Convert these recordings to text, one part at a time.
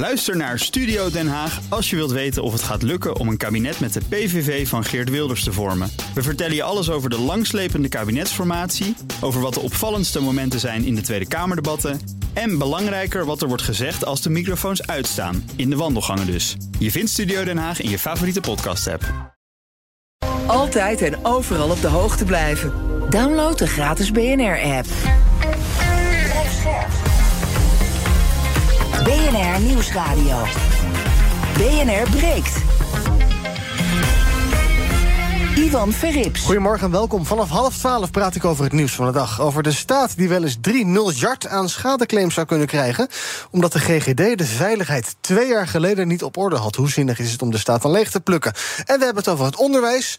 Luister naar Studio Den Haag als je wilt weten of het gaat lukken om een kabinet met de PVV van Geert Wilders te vormen. We vertellen je alles over de langslepende kabinetsformatie, over wat de opvallendste momenten zijn in de Tweede Kamerdebatten en belangrijker wat er wordt gezegd als de microfoons uitstaan, in de wandelgangen dus. Je vindt Studio Den Haag in je favoriete podcast-app. Altijd en overal op de hoogte blijven. Download de gratis BNR-app. BNR Nieuwsradio. BNR breekt. Ivan Verrips. Goedemorgen en welkom. Vanaf half twaalf praat ik over het nieuws van de dag. Over de staat die wel eens 3 miljard aan schadeclaims zou kunnen krijgen. omdat de GGD de veiligheid twee jaar geleden niet op orde had. Hoe zinnig is het om de staat van leeg te plukken? En we hebben het over het onderwijs.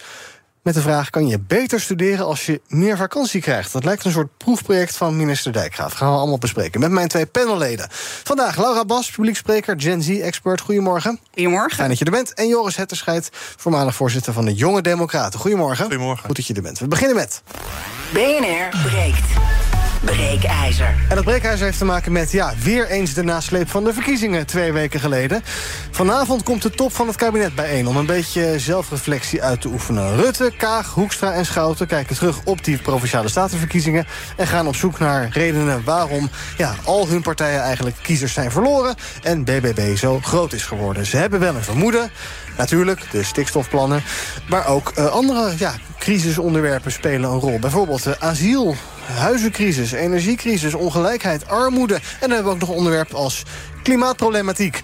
Met de vraag: kan je beter studeren als je meer vakantie krijgt? Dat lijkt een soort proefproject van minister Dijkgraaf. Dat gaan we allemaal bespreken met mijn twee panelleden. Vandaag Laura Bas, publiekspreker, Gen Z-expert. Goedemorgen. Goedemorgen. Fijn dat je er bent. En Joris Hetterscheid, voormalig voorzitter van de Jonge Democraten. Goedemorgen. Goedemorgen. Goed dat je er bent. We beginnen met. BNR breekt. Breekijzer. En dat breekijzer heeft te maken met, ja, weer eens de nasleep van de verkiezingen twee weken geleden. Vanavond komt de top van het kabinet bijeen om een beetje zelfreflectie uit te oefenen. Rutte, Kaag, Hoekstra en Schouten kijken terug op die provinciale statenverkiezingen en gaan op zoek naar redenen waarom ja, al hun partijen eigenlijk kiezers zijn verloren en BBB zo groot is geworden. Ze hebben wel een vermoeden, natuurlijk, de stikstofplannen, maar ook uh, andere ja, crisisonderwerpen spelen een rol. Bijvoorbeeld uh, asiel, huizencrisis, energiecrisis, ongelijkheid, armoede. En dan hebben we ook nog onderwerpen als klimaatproblematiek.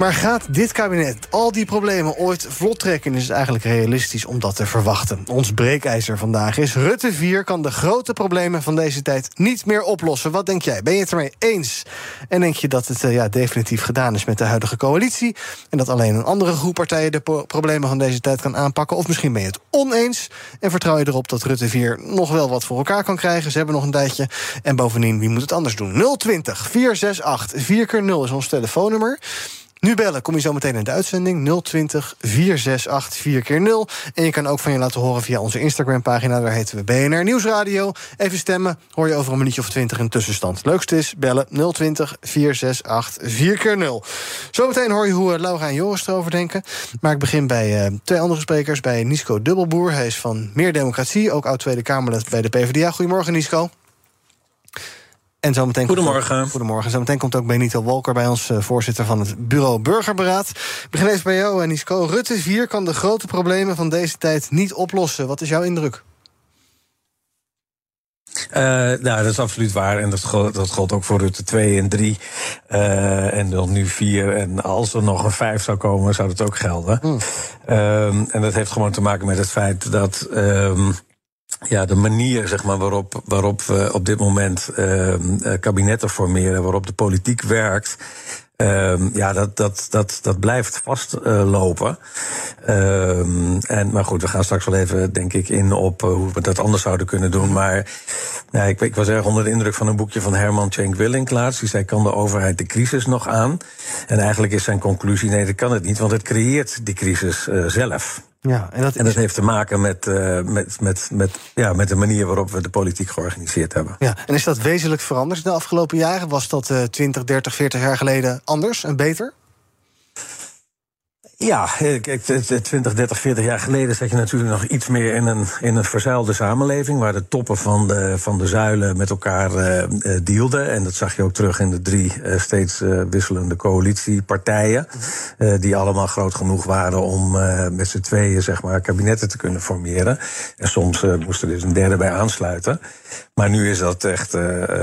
Maar gaat dit kabinet al die problemen ooit vlot trekken? Is het eigenlijk realistisch om dat te verwachten? Ons breekijzer vandaag is: Rutte 4 kan de grote problemen van deze tijd niet meer oplossen. Wat denk jij? Ben je het ermee eens? En denk je dat het uh, ja, definitief gedaan is met de huidige coalitie? En dat alleen een andere groep partijen de problemen van deze tijd kan aanpakken? Of misschien ben je het oneens en vertrouw je erop dat Rutte 4 nog wel wat voor elkaar kan krijgen? Ze hebben nog een tijdje. En bovendien, wie moet het anders doen? 020 468 4 keer 0 is ons telefoonnummer. Nu bellen, kom je zo meteen in de uitzending 020 468 4 keer 0 En je kan ook van je laten horen via onze Instagram-pagina, daar heten we BNR Nieuwsradio. Even stemmen, hoor je over een minuutje of twintig een tussenstand. Leukste is bellen 020 468 4 keer 0 Zometeen hoor je hoe Laura en Joris erover denken. Maar ik begin bij uh, twee andere sprekers, bij Nisco Dubbelboer. Hij is van Meer Democratie, ook oud Tweede Kamerlid bij de PvdA. Goedemorgen, Nisco. En zometeen goedemorgen. Komt ook, goedemorgen. Zometeen komt ook Benito Walker bij ons, uh, voorzitter van het bureau Burgerberaad. Ik begin even bij jou, Nisco. Rutte 4 kan de grote problemen van deze tijd niet oplossen. Wat is jouw indruk? Uh, nou, dat is absoluut waar. En dat gold, dat gold ook voor Rutte 2 en 3. Uh, en dan nu 4. En als er nog een 5 zou komen, zou dat ook gelden. Um, en dat heeft gewoon te maken met het feit dat. Um, ja, de manier zeg maar, waarop, waarop we op dit moment uh, kabinetten formeren, waarop de politiek werkt. Uh, ja, dat, dat, dat, dat blijft vastlopen. Uh, en, maar goed, we gaan straks wel even, denk ik, in op uh, hoe we dat anders zouden kunnen doen. Maar ja, ik, ik was erg onder de indruk van een boekje van Herman Cenk Willink laatst. Die zei, kan de overheid de crisis nog aan? En eigenlijk is zijn conclusie, nee, dat kan het niet, want het creëert die crisis uh, zelf. Ja, en dat, en dat heeft te maken met, uh, met, met, met, ja, met de manier waarop we de politiek georganiseerd hebben. Ja, en is dat wezenlijk veranderd de afgelopen jaren? Was dat uh, 20, 30, 40 jaar geleden anders en beter? Ja, kijk, 20, 30, 40 jaar geleden zat je natuurlijk nog iets meer in een, in een verzuilde samenleving. Waar de toppen van de, van de zuilen met elkaar uh, dealden. En dat zag je ook terug in de drie uh, steeds uh, wisselende coalitiepartijen. Uh, die allemaal groot genoeg waren om met z'n tweeën zeg maar, kabinetten te kunnen formeren. En soms moest er dus een derde bij aansluiten. Maar nu is dat echt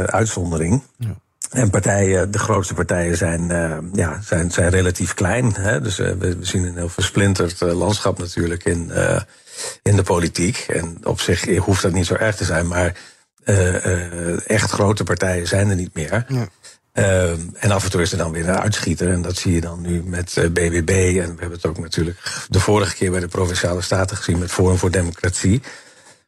uitzondering. Ja. En partijen, de grootste partijen zijn, uh, ja, zijn, zijn relatief klein. Hè? Dus uh, we zien een heel versplinterd uh, landschap natuurlijk in, in de politiek. En op zich hoeft dat niet zo erg te zijn, maar echt grote partijen zijn er niet meer. Ja. en af en toe is er dan weer een uitschieter. En dat zie je dan nu met BBB. En we hebben het ook natuurlijk de vorige keer bij de Provinciale Staten gezien met Forum voor Democratie.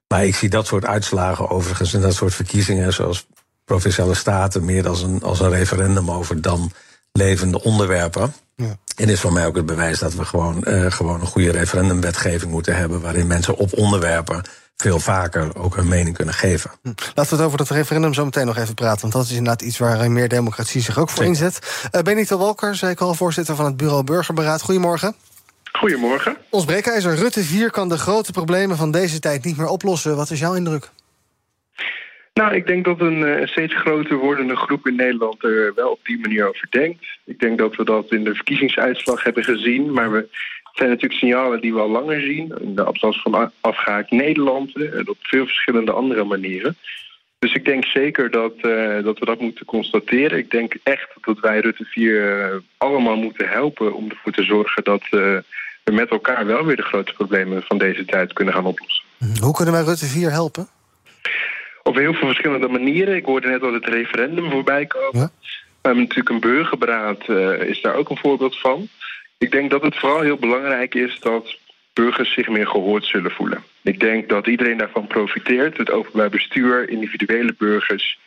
Maar ik zie dat soort uitslagen overigens en dat soort verkiezingen zoals provinciale staten meer als een, als een referendum over dan levende onderwerpen. Ja. En is voor mij ook het bewijs dat we gewoon, uh, gewoon een goede referendumwetgeving moeten hebben. waarin mensen op onderwerpen veel vaker ook hun mening kunnen geven. Hm. Laten we het over dat referendum zo meteen nog even praten. Want dat is inderdaad iets waar meer democratie zich ook voor inzet. Uh, Benito Walker, zei ik al, voorzitter van het Bureau Burgerberaad. Goedemorgen. Goedemorgen. Ons breekijzer Rutte 4 kan de grote problemen van deze tijd niet meer oplossen. Wat is jouw indruk? Nou, ik denk dat een, een, steeds groter wordende groep in Nederland er wel op die manier over denkt. Ik denk dat we dat in de verkiezingsuitslag hebben gezien. Maar we zijn natuurlijk signalen die we al langer zien. In de atlas van afgehaakt Nederland en op veel verschillende andere manieren. Dus ik denk zeker dat, uh, dat we dat moeten constateren. Ik denk echt dat wij Rutte 4 uh, allemaal moeten helpen om ervoor te zorgen dat we met elkaar wel weer de grote problemen van deze tijd kunnen gaan oplossen. Hoe kunnen wij Rutte 4 helpen? Op heel veel verschillende manieren. Ik hoorde net al het referendum voorbij komen. Ja? We hebben natuurlijk een burgerberaad, is daar ook een voorbeeld van. Ik denk dat het vooral heel belangrijk is dat burgers zich meer gehoord zullen voelen. Ik denk dat iedereen daarvan profiteert. Het openbaar bestuur, individuele burgers.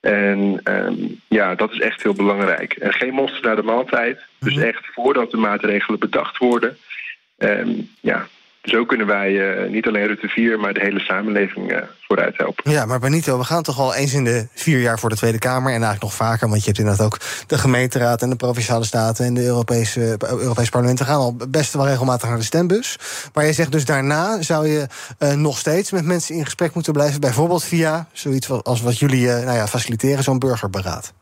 En um, ja, dat is echt heel belangrijk. En geen monster naar de maaltijd. Dus mhm. echt voordat de maatregelen bedacht worden. Um, ja, zo kunnen wij uh, niet alleen Rutte 4, maar de hele samenleving uh, vooruit helpen. Ja, maar Benito, we gaan toch al eens in de vier jaar voor de Tweede Kamer... en eigenlijk nog vaker, want je hebt inderdaad ook de gemeenteraad... en de Provinciale Staten en de Europese, Europees Parlement... we gaan al best wel regelmatig naar de stembus. Maar je zegt dus daarna zou je uh, nog steeds met mensen in gesprek moeten blijven... bijvoorbeeld via zoiets als wat jullie nou ja, faciliteren, zo'n burgerberaad.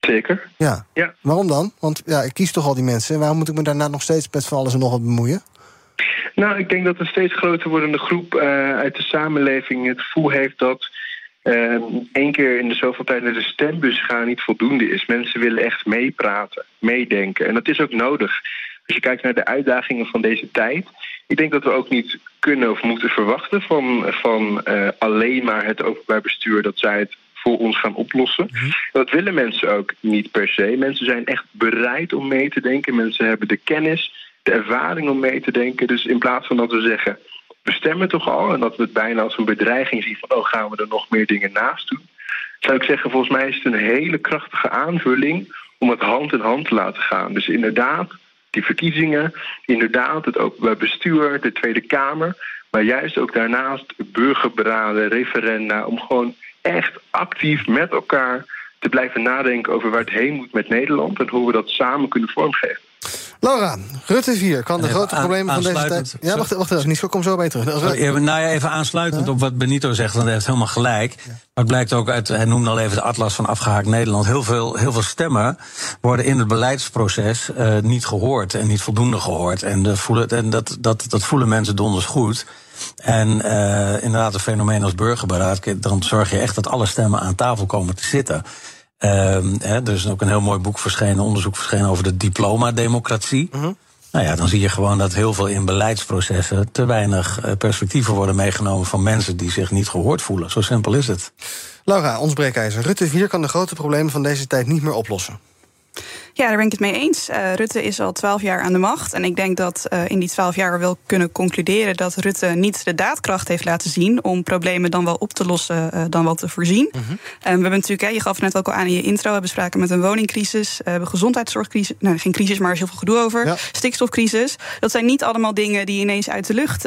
Zeker. Ja. ja. Waarom dan? Want ja, ik kies toch al die mensen. Waarom moet ik me daarna nog steeds met van alles en nog wat bemoeien? Nou, ik denk dat een steeds groter wordende groep uh, uit de samenleving het gevoel heeft dat uh, één keer in de zoveel tijd naar de stembus gaan niet voldoende is. Mensen willen echt meepraten, meedenken. En dat is ook nodig. Als je kijkt naar de uitdagingen van deze tijd. Ik denk dat we ook niet kunnen of moeten verwachten van, van uh, alleen maar het openbaar bestuur dat zij het voor ons gaan oplossen. Mm -hmm. Dat willen mensen ook niet per se. Mensen zijn echt bereid om mee te denken. Mensen hebben de kennis de ervaring om mee te denken. Dus in plaats van dat we zeggen, we stemmen toch al... en dat we het bijna als een bedreiging zien van... oh, gaan we er nog meer dingen naast doen... zou ik zeggen, volgens mij is het een hele krachtige aanvulling... om het hand in hand te laten gaan. Dus inderdaad, die verkiezingen, inderdaad het openbaar bestuur... de Tweede Kamer, maar juist ook daarnaast burgerberaden, referenda... om gewoon echt actief met elkaar te blijven nadenken over waar het heen moet met Nederland... en hoe we dat samen kunnen vormgeven. Laura, Rutte 4 kan de grote problemen van deze tijd... Ja, wacht, wacht even, Nico, kom zo bij terug. Sorry, nou ja, even aansluitend op wat Benito zegt, want hij heeft helemaal gelijk. Maar het blijkt ook uit, hij noemde al even de atlas van afgehaakt Nederland... heel veel, heel veel stemmen worden in het beleidsproces uh, niet gehoord... en niet voldoende gehoord. En, de voelen, en dat, dat, dat voelen mensen donders goed... En uh, inderdaad, een fenomeen als burgerberaad, dan zorg je echt dat alle stemmen aan tafel komen te zitten. Uh, hè, er is ook een heel mooi boek verschenen, onderzoek verschenen over de diploma-democratie. Mhm. Nou ja, dan zie je gewoon dat heel veel in beleidsprocessen te weinig eh, perspectieven worden meegenomen van mensen die zich niet gehoord voelen. Zo simpel is het. Laura, ons breekijzer. Rutte 4 kan de grote problemen van deze tijd niet meer oplossen. Ja, daar ben ik het mee eens. Uh, Rutte is al twaalf jaar aan de macht. En ik denk dat uh, in die twaalf jaar we wel kunnen concluderen dat Rutte niet de daadkracht heeft laten zien om problemen dan wel op te lossen, uh, dan wel te voorzien. -hmm. we hebben natuurlijk, hè, je gaf net ook al aan in je intro, we hebben sprake met een woningcrisis, we hebben gezondheidszorgcrisis, nou geen crisis, maar er is heel veel gedoe over. Ja. Stikstofcrisis. Dat zijn niet allemaal dingen die ineens uit de lucht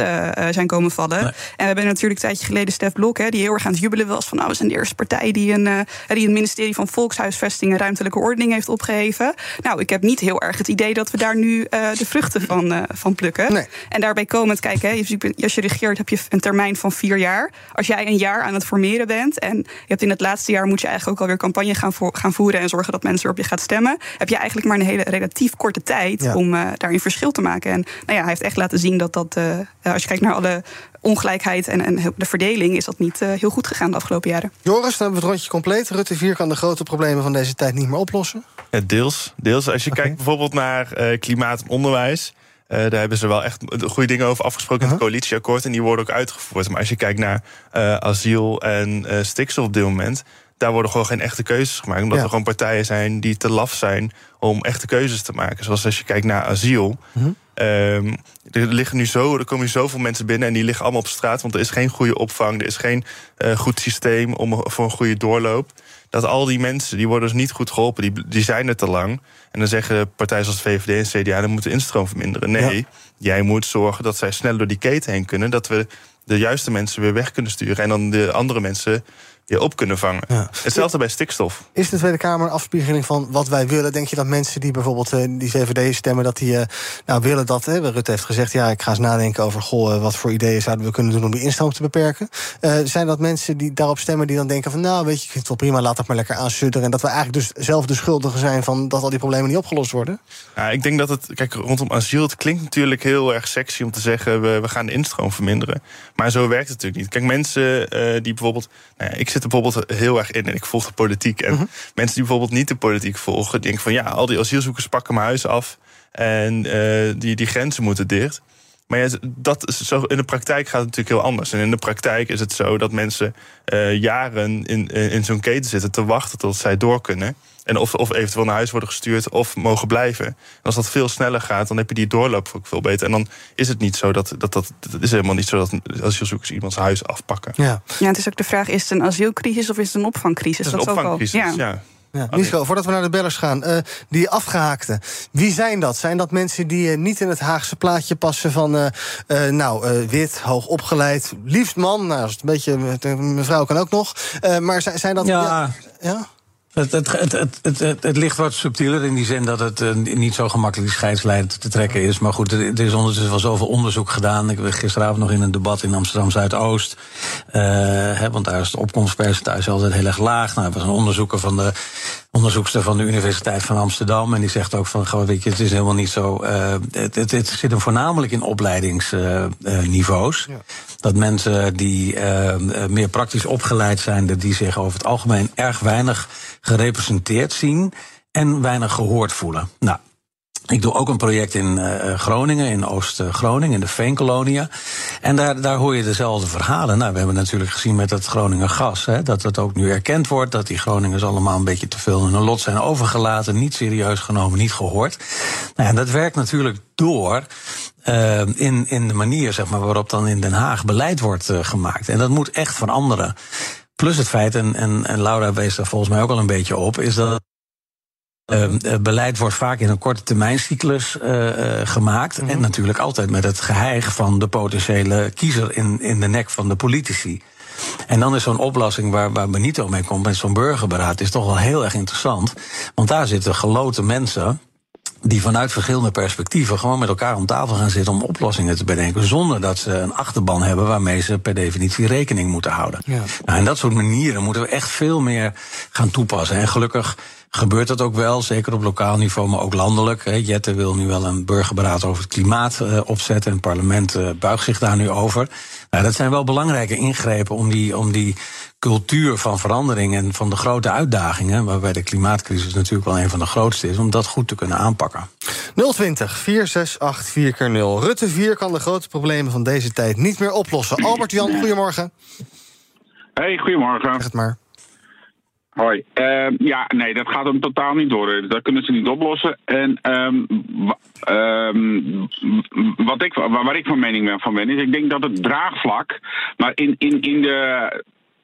zijn komen vallen. Nee. En we hebben natuurlijk een tijdje geleden Stef Blok, hè, die heel erg aan het jubelen was van nou, we zijn de eerste partij die een, die een ministerie van Volkshuisvesting en Ruimtelijke Ordening heeft opgeheven. Nou, ik heb niet heel erg het idee dat we daar nu uh, de vruchten van, uh, van plukken. Nee. En daarbij komend, kijk, hè, als je regeert heb je een termijn van vier jaar. Als jij een jaar aan het formeren bent en je hebt in het laatste jaar moet je eigenlijk ook alweer campagne gaan, vo gaan voeren en zorgen dat mensen op je gaat stemmen, heb je eigenlijk maar een hele relatief korte tijd ja. om uh, daarin verschil te maken. En nou ja, hij heeft echt laten zien dat dat, als je kijkt naar alle ongelijkheid en, en de verdeling is dat niet uh, heel goed gegaan de afgelopen jaren. Joris, dan hebben we het rondje compleet. Rutte 4 kan de grote problemen van deze tijd niet meer oplossen? Ja, deels, deels. Als je okay. kijkt bijvoorbeeld naar uh, klimaat en onderwijs... Uh, daar hebben ze wel echt goede dingen over afgesproken uh -huh. in het coalitieakkoord. En die worden ook uitgevoerd. Maar als je kijkt naar asiel en stikstof op dit moment daar worden gewoon geen echte keuzes gemaakt. Omdat ja. er gewoon partijen zijn die te laf zijn om echte keuzes te maken. Zoals als je kijkt naar asiel. -huh. Um, er, liggen nu zo, er komen nu zoveel mensen binnen en die liggen allemaal op straat. Want er is geen goede opvang, er is geen uh, goed systeem om, voor een goede doorloop. Dat al die mensen, die worden dus niet goed geholpen, die, die zijn er te lang. En dan zeggen partijen zoals VVD en CDA, dan moeten instroom verminderen. Nee, ja. jij moet zorgen dat zij sneller door die keten heen kunnen. Dat we de juiste mensen weer weg kunnen sturen. En dan de andere mensen je op kunnen vangen. Hetzelfde bij stikstof. Is de Tweede Kamer een afspiegeling van wat wij willen? Denk je dat mensen die bijvoorbeeld uh, die VVD stemmen, dat die uh, nou willen dat? Hè, Rutte heeft gezegd, ja, ik ga eens nadenken over goh, uh, wat voor ideeën zouden we kunnen doen om die instroom te beperken. zijn dat mensen die daarop stemmen die dan denken van, nou, weet je, ik vind het wel prima, laat dat maar lekker aansudderen. En dat we eigenlijk dus zelf de schuldigen zijn van dat al die problemen niet opgelost worden? Ja, ik denk dat het, kijk, rondom asiel, het klinkt natuurlijk heel erg sexy om te zeggen, we, we gaan de instroom verminderen. Maar zo werkt het natuurlijk niet. Kijk, mensen die bijvoorbeeld, nou ja, ik zit er bijvoorbeeld heel erg in en ik volg de politiek. En mhm. mensen die bijvoorbeeld niet de politiek volgen, denken van ja, al die asielzoekers pakken mijn huis af en uh, die, die grenzen moeten dicht. Maar ja, dat is zo, in de praktijk gaat het natuurlijk heel anders. En in de praktijk is het zo dat mensen uh, jaren in, in zo'n keten zitten te wachten tot zij door kunnen. En of, of eventueel naar huis worden gestuurd of mogen blijven. En als dat veel sneller gaat, dan heb je die doorloop ook veel beter. En dan is het niet zo dat dat, dat, dat is helemaal niet zo dat asielzoekers iemands huis afpakken. Ja. ja, het is ook de vraag: is het een asielcrisis of is het een opvangcrisis? Het is een opvangcrisis, ja. ja. Ja, Nico, voordat we naar de bellers gaan, uh, die afgehaakten. Wie zijn dat? Zijn dat mensen die uh, niet in het Haagse plaatje passen van... Uh, nou, wit, hoog opgeleid, liefst man. Nou, als het een beetje... mevrouw kan ook nog. maar zijn, zijn dat... ja? ja? Het, het, het, het, ligt wat subtieler in die zin dat het uh, niet zo gemakkelijk die scheidslijn te trekken is. Maar goed, er, is ondertussen wel zoveel onderzoek gedaan. Ik was gisteravond nog in een debat in Amsterdam Zuidoost. Uh, want daar is het opkomstpercentage altijd heel erg laag. Nou, er was een onderzoeker van de onderzoekster van de Universiteit van Amsterdam. En die zegt ook van, gewoon, weet je, het is helemaal niet zo. Uh, het, het, het, zit hem voornamelijk in opleidingsniveaus. Ja. Dat mensen die uh, meer praktisch opgeleid zijn, die zich over het algemeen erg weinig gerepresenteerd zien en weinig gehoord voelen. Nou, ik doe ook een project in uh, Groningen, in Oost-Groningen, in de Veenkolonia. En daar, daar hoor je dezelfde verhalen. Nou, we hebben natuurlijk gezien met het Groningen gas, hè, dat het ook nu erkend wordt dat die Groningers allemaal een beetje te veel in hun lot zijn overgelaten, niet serieus genomen, niet gehoord. Nou, en dat werkt natuurlijk door uh, in, in de manier zeg maar, waarop dan in Den Haag beleid wordt gemaakt. En dat moet echt veranderen. Plus het feit, en, en, en Laura wees daar volgens mij ook al een beetje op, is dat uh, beleid wordt vaak in een korte termijncyclus uh, gemaakt. En mhm. natuurlijk altijd met het geheig van de potentiële kiezer in, in de nek van de politici. En dan is zo'n oplossing waar, waar Benito mee komt met zo'n burgerberaad, is toch wel heel erg interessant. Want daar zitten geloten mensen die vanuit verschillende perspectieven gewoon met elkaar om tafel gaan zitten om oplossingen te bedenken. Zonder dat ze een achterban hebben waarmee ze per definitie rekening moeten houden. Ja. Nou, en dat soort manieren moeten we echt veel meer gaan toepassen. En gelukkig gebeurt dat ook wel, zeker op lokaal niveau, maar ook landelijk. Jette wil nu wel een burgerberaad over het klimaat uh, opzetten. En het parlement uh, buigt zich daar nu over. Nou, dat zijn wel belangrijke ingrepen om die, om die cultuur van verandering en van de grote uitdagingen, waarbij de klimaatcrisis natuurlijk wel een van de grootste is, om dat goed te kunnen aanpakken. 020 468 4 0 Rutte 4 kan de grote problemen van deze tijd niet meer oplossen. Albert Jan, goedemorgen. Hey, goedemorgen. Zeg het maar. Hoi. Uh, ja, nee, dat gaat hem totaal niet door. Dat kunnen ze niet oplossen. En um, um, wat ik, waar ik van mening ben, van ben, is ik denk dat het draagvlak, maar in, in, in de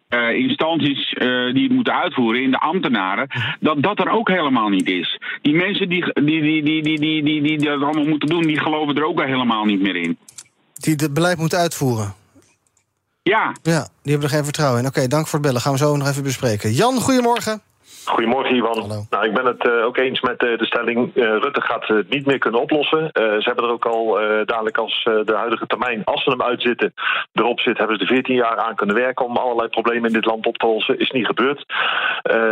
uh, instanties die het moeten uitvoeren, in de ambtenaren, dat dat er ook helemaal niet is. Die mensen die, die, die, die, die, die, die, die dat allemaal moeten doen, die geloven er ook helemaal niet meer in. Die het beleid moeten uitvoeren? Ja. Ja, die hebben er geen vertrouwen in. Oké, dank voor het bellen. Gaan we zo nog even bespreken. Jan, goedemorgen. Goedemorgen, Ivan. Nou, ik ben het uh, ook eens met uh, de stelling. Uh, Rutte gaat het niet meer kunnen oplossen. ze hebben er ook al dadelijk als de huidige termijn, als ze hem uitzitten, erop zit, hebben ze er 14 jaar aan kunnen werken om allerlei problemen in dit land op te lossen. Is niet gebeurd.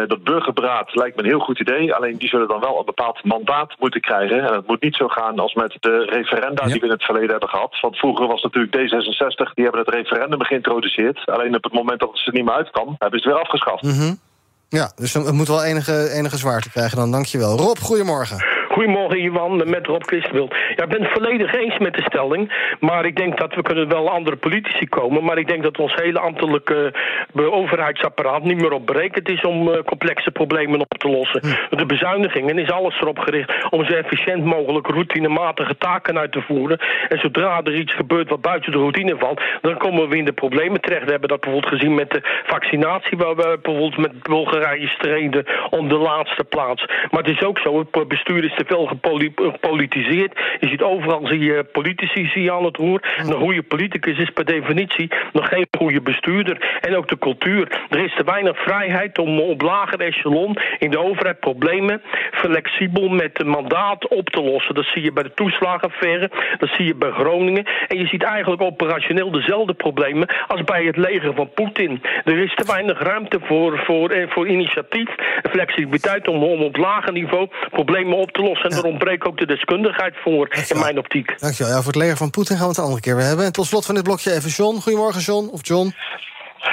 dat burgerberaad lijkt me een heel goed idee. Alleen die zullen dan wel een bepaald mandaat moeten krijgen. En het moet niet zo gaan als met de referenda die we in het verleden hebben gehad. Want vroeger was natuurlijk D66, die hebben het referendum geïntroduceerd. Alleen op het moment dat het ze niet meer uit kan, hebben ze het weer afgeschaft. Mm ja, dus het moet wel enige, enige zwaarte krijgen dan. Dankjewel. Rob, goedemorgen. Goedemorgen, Ivan, met Rob Christenwild. Ja, ik ben het volledig eens met de stelling. Maar ik denk dat we kunnen wel andere politici komen. Maar ik denk dat ons hele ambtelijke uh, overheidsapparaat niet meer op berekend is om uh, complexe problemen op te lossen. Hm. De bezuinigingen is alles erop gericht om zo efficiënt mogelijk routinematige taken uit te voeren. En zodra er iets gebeurt wat buiten de routine valt, dan komen we in de problemen terecht. We hebben dat bijvoorbeeld gezien met de vaccinatie, waar we bijvoorbeeld met Bulgarije streden om de laatste plaats. Maar het is ook zo, het bestuur is te veel gepolitiseerd. Je ziet overal zie je politici zie je aan het roer. Een goede politicus is per definitie nog geen goede bestuurder. En ook de cultuur. Er is te weinig vrijheid om op lager echelon in de overheid problemen flexibel met een mandaat op te lossen. Dat zie je bij de toeslagenaffaire, dat zie je bij Groningen. En je ziet eigenlijk operationeel dezelfde problemen als bij het leger van Poetin. Er is te weinig ruimte voor, voor, eh, voor initiatief en flexibiliteit om, om op lager niveau problemen op te lossen. En er ontbreekt ook de deskundigheid voor, in mijn optiek. Dankjewel. Ja, voor het leger van Poetin gaan we het een andere keer weer hebben. En tot slot van dit blokje even John. Goedemorgen John, of John.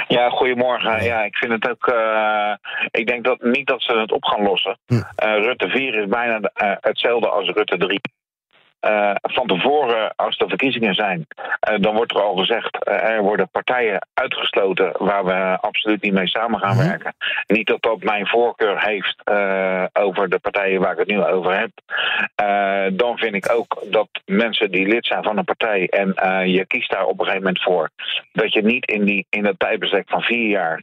Ja, goedemorgen. Ja, ik vind het ook. Uh, ik denk dat niet dat ze het op gaan lossen. Uh, Rutte 4 is bijna uh, hetzelfde als Rutte 3. Uh, van tevoren, als er verkiezingen zijn, uh, dan wordt er al gezegd: uh, er worden partijen uitgesloten waar we absoluut niet mee samen gaan werken. Niet dat dat mijn voorkeur heeft over de partijen waar ik het nu over heb. dan vind ik ook dat mensen die lid zijn van een partij en je kiest daar op een gegeven moment voor, dat je niet in, die, in het tijdbestek van vier jaar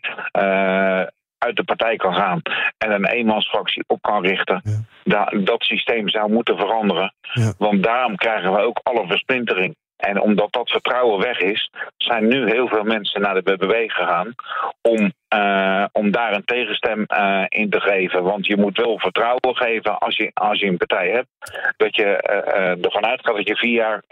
uit de partij kan gaan en een eenmansfractie op kan richten. Ja. dat systeem zou moeten veranderen. Ja. Want daarom krijgen we ook alle versplintering. En omdat dat vertrouwen weg is, zijn nu heel veel mensen naar de BBB gegaan om, uh, om daar een tegenstem uh, in te geven. Want je moet wel vertrouwen geven als je, als je een partij hebt, dat je uh, ervan uitgaat dat je vier jaar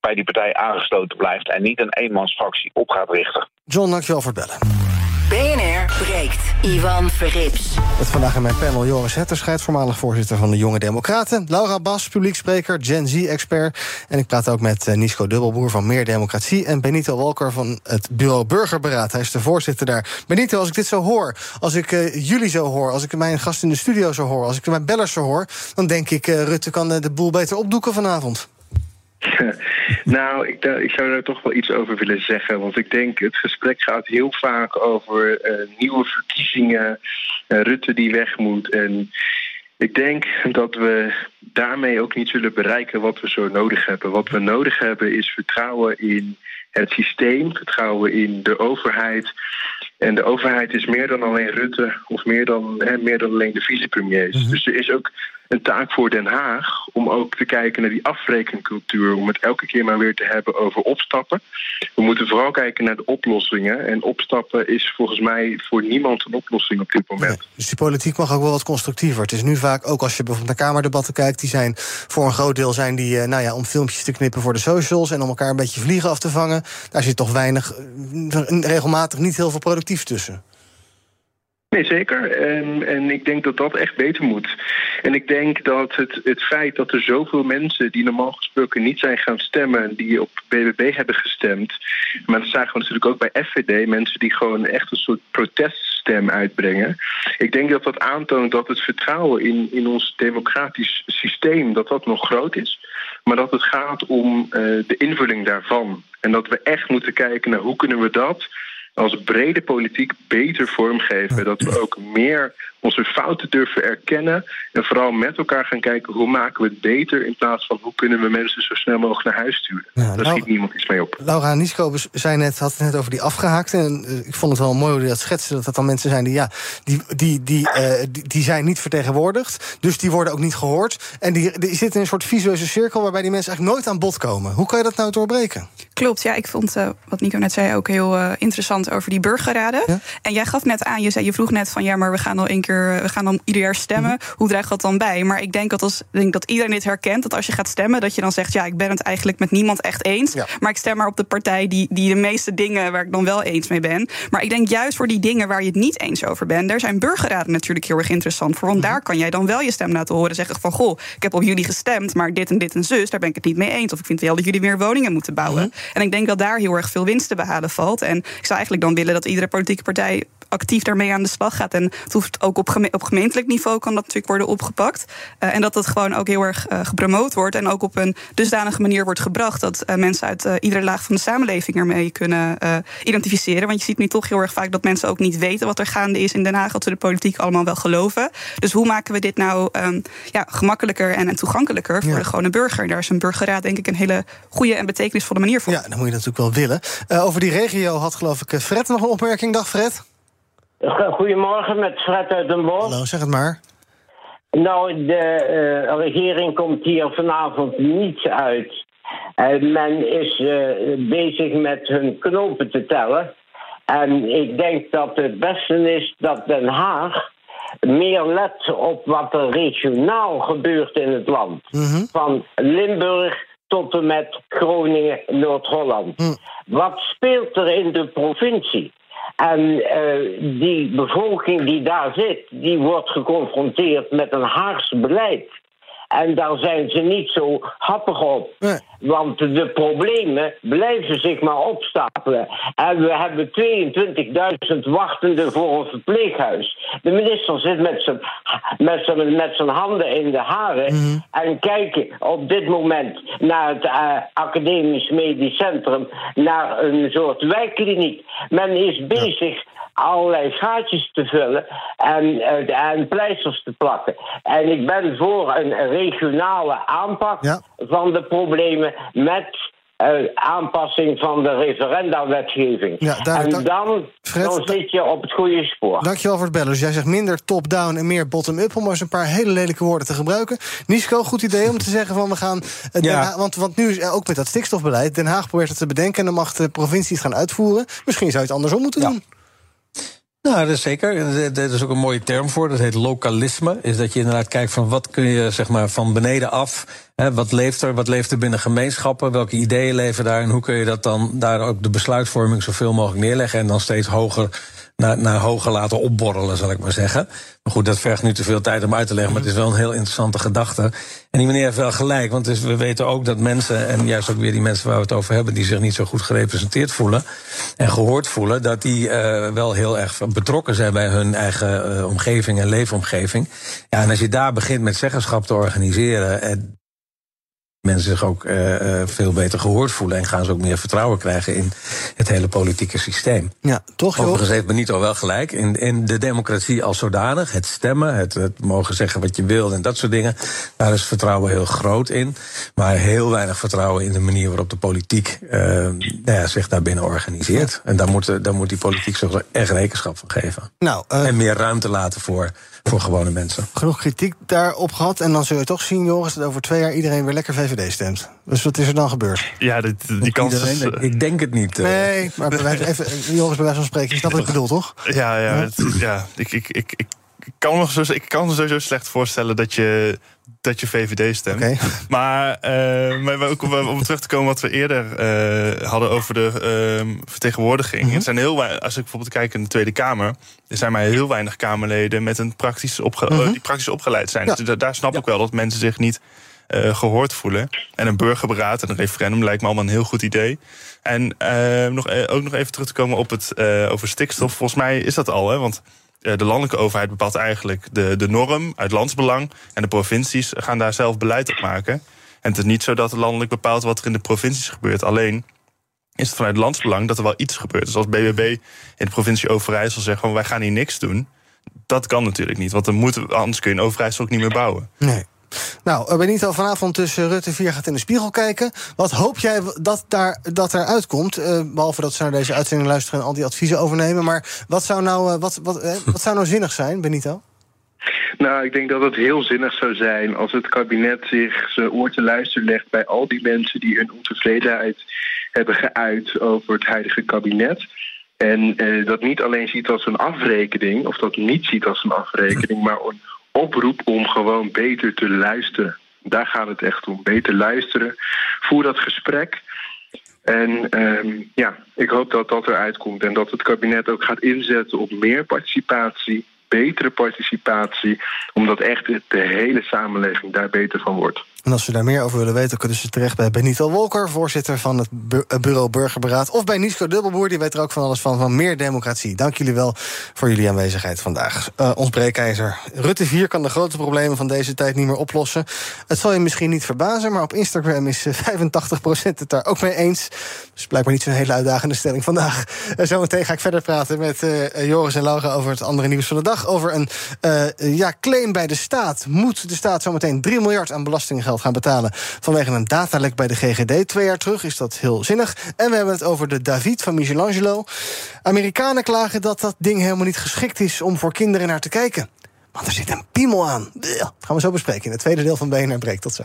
bij die partij aangesloten blijft en niet een eenmansfractie op gaat richten. John, dankjewel voor het bellen. BNR breekt. Ivan Verrips. Met vandaag in mijn panel Joris Hetterscheid, voormalig voorzitter van de Jonge Democraten. Laura Bas, publiekspreker, Gen Z-expert. En ik praat ook met Nisco Dubbelboer van Meer Democratie. En Benito Walker van het Bureau Burgerberaad. Hij is de voorzitter daar. Benito, als ik dit zo hoor, als ik uh, jullie zo hoor, als ik mijn gast in de studio zo hoor, als ik mijn bellers zo hoor, dan denk ik, uh, Rutte kan de boel beter opdoeken vanavond. nou, ik, ik, zou daar toch wel iets over willen zeggen. Want ik denk, het gesprek gaat heel vaak over uh, nieuwe verkiezingen, uh, Rutte die weg moet. En ik denk dat we daarmee ook niet zullen bereiken wat we zo nodig hebben. Wat we nodig hebben is vertrouwen in het systeem, vertrouwen in de overheid. En de overheid is meer dan alleen Rutte of meer dan, hè, meer dan alleen de vicepremiers. Mm -hmm. Dus er is ook een taak voor Den Haag om ook te kijken naar die afrekencultuur. Om het elke keer maar weer te hebben over opstappen. We moeten vooral kijken naar de oplossingen. En opstappen is volgens mij voor niemand een oplossing op dit moment. Nee, dus die politiek mag ook wel wat constructiever. Het is nu vaak, ook als je bijvoorbeeld naar Kamerdebatten kijkt, die zijn voor een groot deel zijn die, nou ja, om filmpjes te knippen voor de socials en om elkaar een beetje vliegen af te vangen. Daar zit toch weinig, regelmatig niet heel veel productief tussen. Nee, zeker. En, en ik denk dat dat echt beter moet. En ik denk dat het, het feit dat er zoveel mensen die normaal gesproken niet zijn gaan stemmen, die op BBB hebben gestemd, maar dat zagen we natuurlijk ook bij FVD, mensen die gewoon echt een soort proteststem uitbrengen. Ik denk dat dat aantoont dat het vertrouwen in, in ons democratisch systeem, dat dat nog groot is. Maar dat het gaat om uh, de invulling daarvan. En dat we echt moeten kijken naar hoe kunnen we dat als brede politiek beter vormgeven. Dat we ook meer onze fouten durven erkennen. En vooral met elkaar gaan kijken hoe maken we het beter. In plaats van hoe kunnen we mensen zo snel mogelijk naar huis sturen. Ja, Daar schiet niemand iets mee op. Laura Nisco zei net, had het net over die afgehaakte. En uh, ik vond het wel mooi hoe je dat schetste. Dat dat dan mensen zijn die, ja, die, die, die, uh, die, die, zijn niet vertegenwoordigd. Dus die worden ook niet gehoord. En die, die zitten in een soort visueuze cirkel waarbij die mensen eigenlijk nooit aan bod komen. Hoe kan je dat nou doorbreken? Klopt, ja. Ik vond uh, wat Nico net zei ook heel interessant over die burgerraden. Ja? En jij gaf net aan, je, zei, je vroeg net van ja, maar we gaan al één keer we gaan dan ieder jaar stemmen. Mm -hmm. Hoe draagt dat dan bij? Maar ik denk dat, als, denk dat iedereen dit herkent. Dat als je gaat stemmen, dat je dan zegt: Ja, ik ben het eigenlijk met niemand echt eens. Ja. Maar ik stem maar op de partij die, die de meeste dingen waar ik dan wel eens mee ben. Maar ik denk juist voor die dingen waar je het niet eens over bent, daar zijn burgerraden natuurlijk heel erg interessant voor. Want -hmm. daar kan jij dan wel je stem laten horen. Zeggen van goh, ik heb op jullie gestemd, maar dit en dit en zus, daar ben ik het niet mee eens. Of ik vind wel dat jullie meer woningen moeten bouwen. -hmm. En ik denk dat daar heel erg veel winst te behalen valt. En ik zou eigenlijk dan willen dat iedere politieke partij actief daarmee aan de slag gaat. En het hoeft ook op, geme op gemeentelijk niveau kan dat natuurlijk worden opgepakt. Uh, en dat het gewoon ook heel erg uh, gepromoot wordt. En ook op een dusdanige manier wordt gebracht dat uh, mensen uit iedere laag van de samenleving ermee kunnen identificeren. Want je ziet nu toch heel erg vaak dat mensen ook niet weten wat er gaande is in Den Haag. Dat ze de politiek allemaal wel geloven. Dus hoe maken we dit nou um, ja, gemakkelijker en, en toegankelijker voor ja. de gewone burger? En daar is een burgerraad denk ik een hele goede en betekenisvolle manier voor. Ja, dan moet je natuurlijk wel willen. over die regio had geloof ik Fred nog een opmerking. Dag Fred. Goedemorgen, met Fred uit Den Bosch. Hallo, zeg het maar. Nou, de uh, regering komt hier vanavond niets uit. Uh, men is uh, bezig met hun knopen te tellen. En ik denk dat het beste is dat Den Haag meer let op wat er regionaal gebeurt in het land. Mhm. Van Limburg tot en met Groningen, Noord-Holland. Mm. Wat speelt er in de provincie? En uh, die bevolking die daar zit, die wordt geconfronteerd met een Haags beleid. En daar zijn ze niet zo happig op. Want de problemen blijven zich maar opstapelen. En we hebben 22.000 wachtenden voor een verpleeghuis. De minister zit met zijn, met zijn, met zijn handen in de haren. Mhm. En kijken op dit moment naar het uh, Academisch Medisch Centrum. Naar een soort wijkkliniek. Men is bezig allerlei gaatjes te vullen en, uh, en pleisters te plakken. En ik ben voor een regionale aanpak Ja. van de problemen met uh, aanpassing van de referenda-wetgeving. Ja, en dan, Fred, dan da- zit je op het goede spoor. Dankjewel voor het bellen. Dus jij zegt minder top-down en meer bottom-up... om maar eens een paar hele lelijke woorden te gebruiken. Nisco, goed idee om te zeggen van we gaan... eh, Den Ja. Haag- want, want nu is eh, ook met dat stikstofbeleid... Den Haag probeert het te bedenken en dan mag de provincie het gaan uitvoeren. Misschien zou je het andersom moeten Ja. doen. Nou, dat is zeker. Er er is ook een mooie term voor. Dat heet lokalisme. Is dat je inderdaad kijkt van wat kun je zeg maar van beneden af. Hè, wat leeft er? Wat leeft er binnen gemeenschappen? Welke ideeën leven daar? En hoe kun je dat dan daar ook de besluitvorming zoveel mogelijk neerleggen? En dan steeds hoger naar, naar hoger laten opborrelen, zal ik maar zeggen. Maar goed, dat vergt nu te veel tijd om uit te leggen. Maar het is wel een heel interessante gedachte. En die meneer heeft wel gelijk. Want is- we weten ook dat mensen, en juist ook weer die mensen waar we het over hebben, die zich niet zo goed gerepresenteerd voelen en gehoord voelen, dat die eh, wel heel erg betrokken zijn bij hun eigen eh, omgeving en leefomgeving. Ja, en als je daar begint met zeggenschap te organiseren. En mensen zich ook eh, eh, veel beter gehoord voelen en gaan ze ook meer vertrouwen krijgen in het hele politieke systeem. Ja, toch, joh? Overigens heeft Benito wel gelijk. In, in de democratie als zodanig, het stemmen, het, het mogen zeggen wat je wil en dat soort dingen, daar is vertrouwen heel groot in. Maar heel weinig vertrouwen in de manier waarop de politiek eh, nou ja, zich daarbinnen organiseert. En daar moet, daar moet die politiek zich echt rekenschap van geven. Nou, En meer ruimte laten voor, voor gewone mensen. genoeg kritiek daarop gehad. En dan zul je toch zien, Joris, dat over twee jaar iedereen weer lekker VVD stemt. Dus wat is er dan gebeurd? Ja, dit, die kans is... Ik denk het niet. eh. Nee, maar bij wijze- even, Joris, bij wijze van spreken, je snapt wat ik bedoel, toch? Ja, ja, het- ja ik, ik, ik, ik, kan me zo, ik kan me sowieso slecht voorstellen dat je, dat je VVD stemt. Maar, eh, maar ook om, om terug te komen wat we eerder eh, hadden over de ehm, vertegenwoordiging. Mhm. Het zijn heel weinig, als ik bijvoorbeeld kijk in de Tweede Kamer, er zijn maar heel weinig Kamerleden met een praktisch opge- Mhm. eh, die praktisch opgeleid zijn. Ja. Dus da- daar snap ik wel dat mensen zich niet eh, gehoord voelen. En een burgerberaad en een referendum lijkt me allemaal een heel goed idee. En nog, eh, ook nog even terug te komen op het over stikstof. Volgens mij is dat al, hè? Want de landelijke overheid bepaalt eigenlijk de, de norm uit landsbelang. En de provincies gaan daar zelf beleid op maken. En het is niet zo dat landelijk bepaalt wat er in de provincies gebeurt. Alleen is het vanuit landsbelang dat er wel iets gebeurt. Dus als BBB in de provincie Overijssel zegt van wij gaan hier niks doen. Dat kan natuurlijk niet, want dan moeten, anders kun je in Overijssel ook niet meer bouwen. Nee. Nou, eh, Benito, vanavond tussen Rutte 4 gaat in de spiegel kijken. Wat hoop jij dat, daar, dat er uitkomt? Eh, behalve dat ze naar deze uitzending luisteren en al die adviezen overnemen. Maar wat zou nou, eh, wat, wat, eh, wat zou nou zinnig zijn, Benito? Nou, ik denk dat het heel zinnig zou zijn als het kabinet zich zijn oor te luisteren legt bij al die mensen die hun ontevredenheid hebben geuit over het huidige kabinet. En eh, dat niet alleen ziet als een afrekening, of dat niet ziet als een afrekening, maar een oproep om gewoon beter te luisteren. Daar gaat het echt om. Beter luisteren. Voer dat gesprek. En ehm, ja, ik hoop dat dat eruit komt en dat het kabinet ook gaat inzetten op meer participatie, betere participatie, omdat echt de hele samenleving daar beter van wordt. En als ze daar meer over willen weten, kunnen ze terecht bij Benito Wolker, voorzitter van het eh, Bureau Burgerberaad. Of bij Nisco Dubbelboer, die weet er ook van alles van, van meer democratie. Dank jullie wel voor jullie aanwezigheid vandaag. Eh, ons breekijzer. Rutte 4 kan de grote problemen van deze tijd niet meer oplossen. Het zal je misschien niet verbazen, maar op Instagram is eh, 85% het daar ook mee eens. Dus blijkbaar niet zo'n hele uitdagende stelling vandaag. Eh, zometeen ga ik verder praten met eh, Joris en Laura over het andere nieuws van de dag. Over een eh, ja, claim bij de staat. Moet de staat zometeen 3 miljard aan belastinggeld gaan betalen vanwege een datalek bij de GGD twee jaar terug? Is dat heel zinnig? En we hebben het over de David van Michelangelo. Amerikanen klagen dat dat ding helemaal niet geschikt is om voor kinderen naar te kijken. Want er zit een piemel aan. Dat gaan we zo bespreken in het tweede deel van BNR Breek. Tot zo.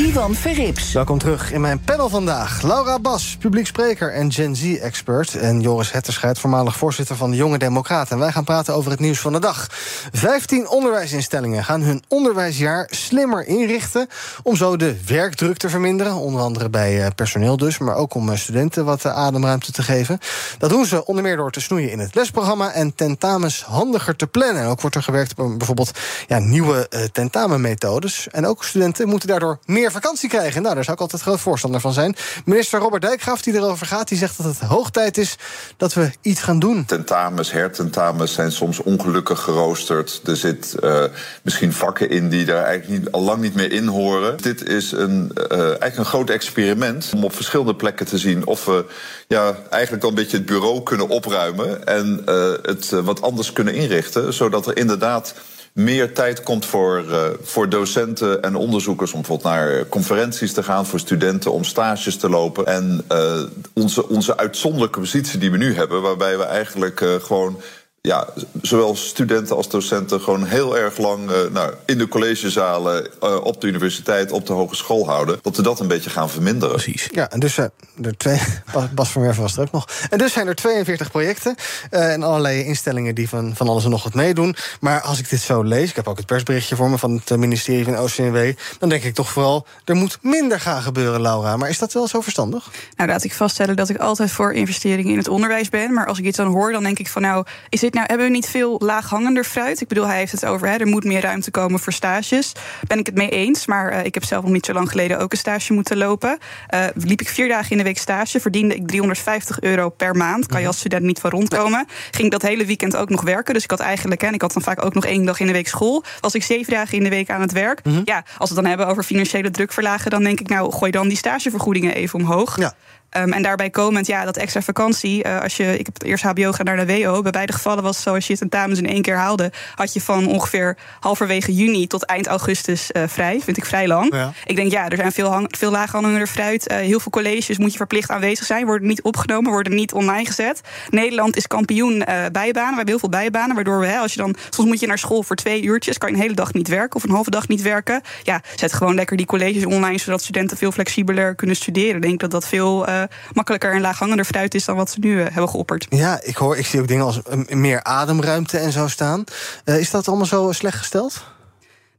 Ivan Verrips. Welkom terug in mijn panel vandaag. Laura Bas, publiekspreker en Gen Z-expert. En Joris Hetterscheid, voormalig voorzitter van de Jonge Democraten. En wij gaan praten over het nieuws van de dag. Vijftien onderwijsinstellingen gaan hun onderwijsjaar slimmer inrichten... om zo de werkdruk te verminderen. Onder andere bij eh, personeel dus, maar ook om eh, studenten wat eh, ademruimte te geven. Dat doen ze onder meer door te snoeien in het lesprogramma... en tentamens handiger te plannen. En ook wordt er gewerkt op bijvoorbeeld ja, nieuwe tentamenmethodes. En ook studenten moeten daardoor vakantie krijgen. Nou, daar zou ik altijd groot voorstander van zijn. Minister Robert Dijkgraaf, die erover gaat, die zegt dat het hoog tijd is dat we iets gaan doen. Tentamens, hertentamens zijn soms ongelukkig geroosterd. Er zit uh, misschien vakken in die daar eigenlijk niet, al lang niet meer in horen. Dit is een, uh, eigenlijk een groot experiment om op verschillende plekken te zien of we ja, eigenlijk al een beetje het bureau kunnen opruimen en uh, het wat anders kunnen inrichten, zodat er inderdaad meer tijd komt voor, uh, voor docenten en onderzoekers om bijvoorbeeld naar conferenties te gaan, voor studenten om stages te lopen. En uh, onze, onze uitzonderlijke positie die we nu hebben, waarbij we eigenlijk uh, gewoon ja, zowel studenten als docenten gewoon heel erg lang uh, nou, in de collegezalen, uh, op de universiteit, op de hogeschool houden. Dat we dat een beetje gaan verminderen. Precies. Ja, en dus uh, er twee. Bas van Werven was er ook nog. En dus zijn er 42 projecten en allerlei instellingen die van, van alles en nog wat meedoen. Maar als ik dit zo lees, ik heb ook het persberichtje voor me van het ministerie van OCMW, dan denk ik toch vooral, er moet minder gaan gebeuren, Laura. Maar is dat wel zo verstandig? Nou, laat ik vaststellen dat ik altijd voor investeringen in het onderwijs ben. Maar als ik dit dan hoor, dan denk ik van nou, is dit nou, hebben we niet veel laaghangender fruit? Ik bedoel, hij heeft het over, hè, er moet meer ruimte komen voor stages. Ben ik het mee eens, maar uh, ik heb zelf nog niet zo lang geleden ook een stage moeten lopen. Uh, liep ik vier dagen in de week stage, verdiende ik 350 euro per maand. Kan je als student niet van rondkomen. Ging dat hele weekend ook nog werken. Dus ik had eigenlijk, en ik had dan vaak ook nog één dag in de week school. Was ik zeven dagen in de week aan het werk. Mm -hmm. Ja, als we het dan hebben over financiële druk verlagen, dan denk ik, nou, gooi dan die stagevergoedingen even omhoog. Ja. Um, en daarbij komend, ja, dat extra vakantie. Uh, als je, ik heb het eerst HBO gedaan naar de WO. Bij beide gevallen was het zo, als je tentamens in één keer haalde, had je van ongeveer halverwege juni tot eind augustus uh, vrij. Vind ik vrij lang. Ja. Ik denk, ja, er zijn veel, hang, veel laaghangender fruit. Uh, heel veel colleges moet je verplicht aanwezig zijn, worden niet opgenomen, worden niet online gezet. Nederland is kampioen bijbanen. We hebben heel veel bijbanen, waardoor we, hè, als je dan, soms moet je naar school voor twee uurtjes, kan je een hele dag niet werken of een halve dag niet werken. Ja, zet gewoon lekker die colleges online, zodat studenten veel flexibeler kunnen studeren. Ik denk dat dat veel makkelijker en laaghangender fruit is dan wat ze nu uh, hebben geopperd. Ja, ik hoor, ik zie ook dingen als uh, meer ademruimte en zo staan. Is dat allemaal zo slecht gesteld?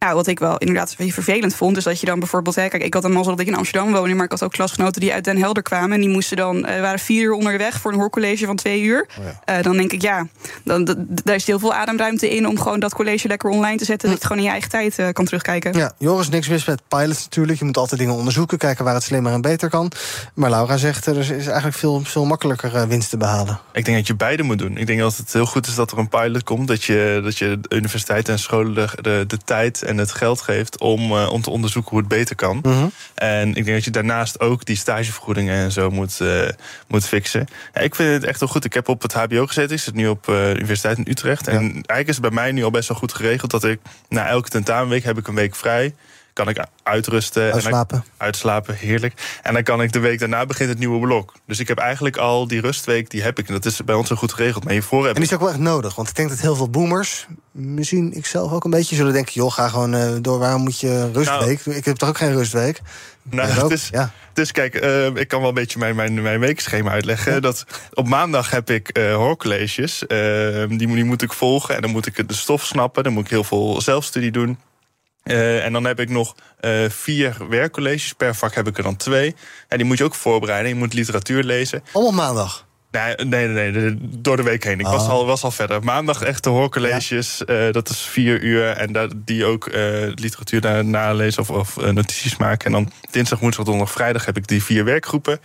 Nou, wat ik wel inderdaad vervelend vond, is dat je dan bijvoorbeeld... Hè, kijk, ik had een mazzel dat ik in Amsterdam woonde... maar ik had ook klasgenoten die uit Den Helder kwamen... en die moesten dan, uh, waren vier uur onderweg voor een hoorcollege van twee uur. Oh ja. uh, dan denk ik, ja, dan, daar is heel veel ademruimte in... om gewoon dat college lekker online te zetten... Dat je gewoon in je eigen tijd uh, kan terugkijken. Ja, Joris, niks mis met pilots natuurlijk. Je moet altijd dingen onderzoeken, kijken waar het slimmer en beter kan. Maar Laura zegt, er is eigenlijk veel, veel makkelijker winst te behalen. Ik denk dat je beide moet doen. Ik denk dat het heel goed is dat er een pilot komt... dat je, dat je universiteiten en scholen de, de, de tijd en het geld geeft om, uh, om te onderzoeken hoe het beter kan. Mhm. Mm -hmm. En ik denk dat je daarnaast ook die stagevergoedingen en zo moet, uh, moet fixen. Ja, ik vind het echt wel goed. Ik heb op het HBO gezeten. Ik zit nu op uh, de Universiteit in Utrecht. Ja. En eigenlijk is het bij mij nu al best wel goed geregeld dat ik na elke tentamenweek heb ik een week vrij. Kan ik uitrusten. Uitslapen. En dan, uitslapen, heerlijk. En dan kan ik de week daarna begint het nieuwe blok. Dus ik heb eigenlijk al die rustweek, die heb ik. En dat is bij ons zo goed geregeld. Maar hiervoor heb en die is ook wel echt nodig. Want ik denk dat heel veel boomers, misschien ik zelf ook een beetje, zullen denken: joh, ga gewoon uh, door. Waarom moet je rustweek? Nou, ik heb toch ook geen rustweek. Nou, het is, ja. dus kijk, uh, ik kan wel een beetje mijn, mijn, mijn weekschema uitleggen. Ja. Dat op maandag heb ik uh, hoorcolleges. Uh, die, die moet ik volgen. En dan moet ik de stof snappen. Dan moet ik heel veel zelfstudie doen. Uh, en dan heb ik nog uh, vier werkcolleges. Per vak heb ik er dan twee. En die moet je ook voorbereiden. Je moet literatuur lezen. Allemaal maandag? Nee, nee, nee, nee, door de week heen. Ik oh. was, al, was al verder. Maandag echte hoorcolleges. Ja. Uh, dat is vier uur. En dat, die ook literatuur na, nalezen of, of notities maken. En dan dinsdag, woensdag, donderdag, vrijdag heb ik die vier werkgroepen.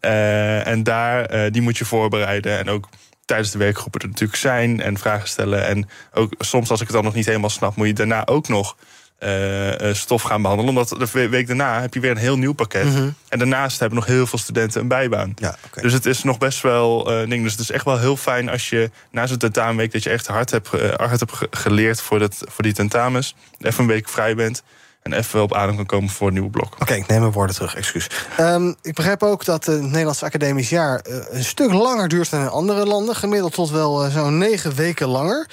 en daar, die moet je voorbereiden. En ook tijdens de werkgroepen er natuurlijk zijn en vragen stellen. En ook soms, als ik het dan nog niet helemaal snap, moet je daarna ook nog uh, stof gaan behandelen. Omdat de week daarna heb je weer een heel nieuw pakket. Mhm. En daarnaast hebben nog heel veel studenten een bijbaan. Ja, Dus het is nog best wel uh, ding. Dus het is echt wel heel fijn als je na zo'n tentamenweek... dat je echt hard hebt, hard hebt geleerd voor, dat, voor die tentamens. Even een week vrij bent en even op adem kan komen voor een nieuwe blok. Oké, ik neem mijn woorden terug, excuus. Um, ik begrijp ook dat het Nederlandse academisch jaar een stuk langer duurt dan in andere landen. Gemiddeld tot wel zo'n negen weken langer.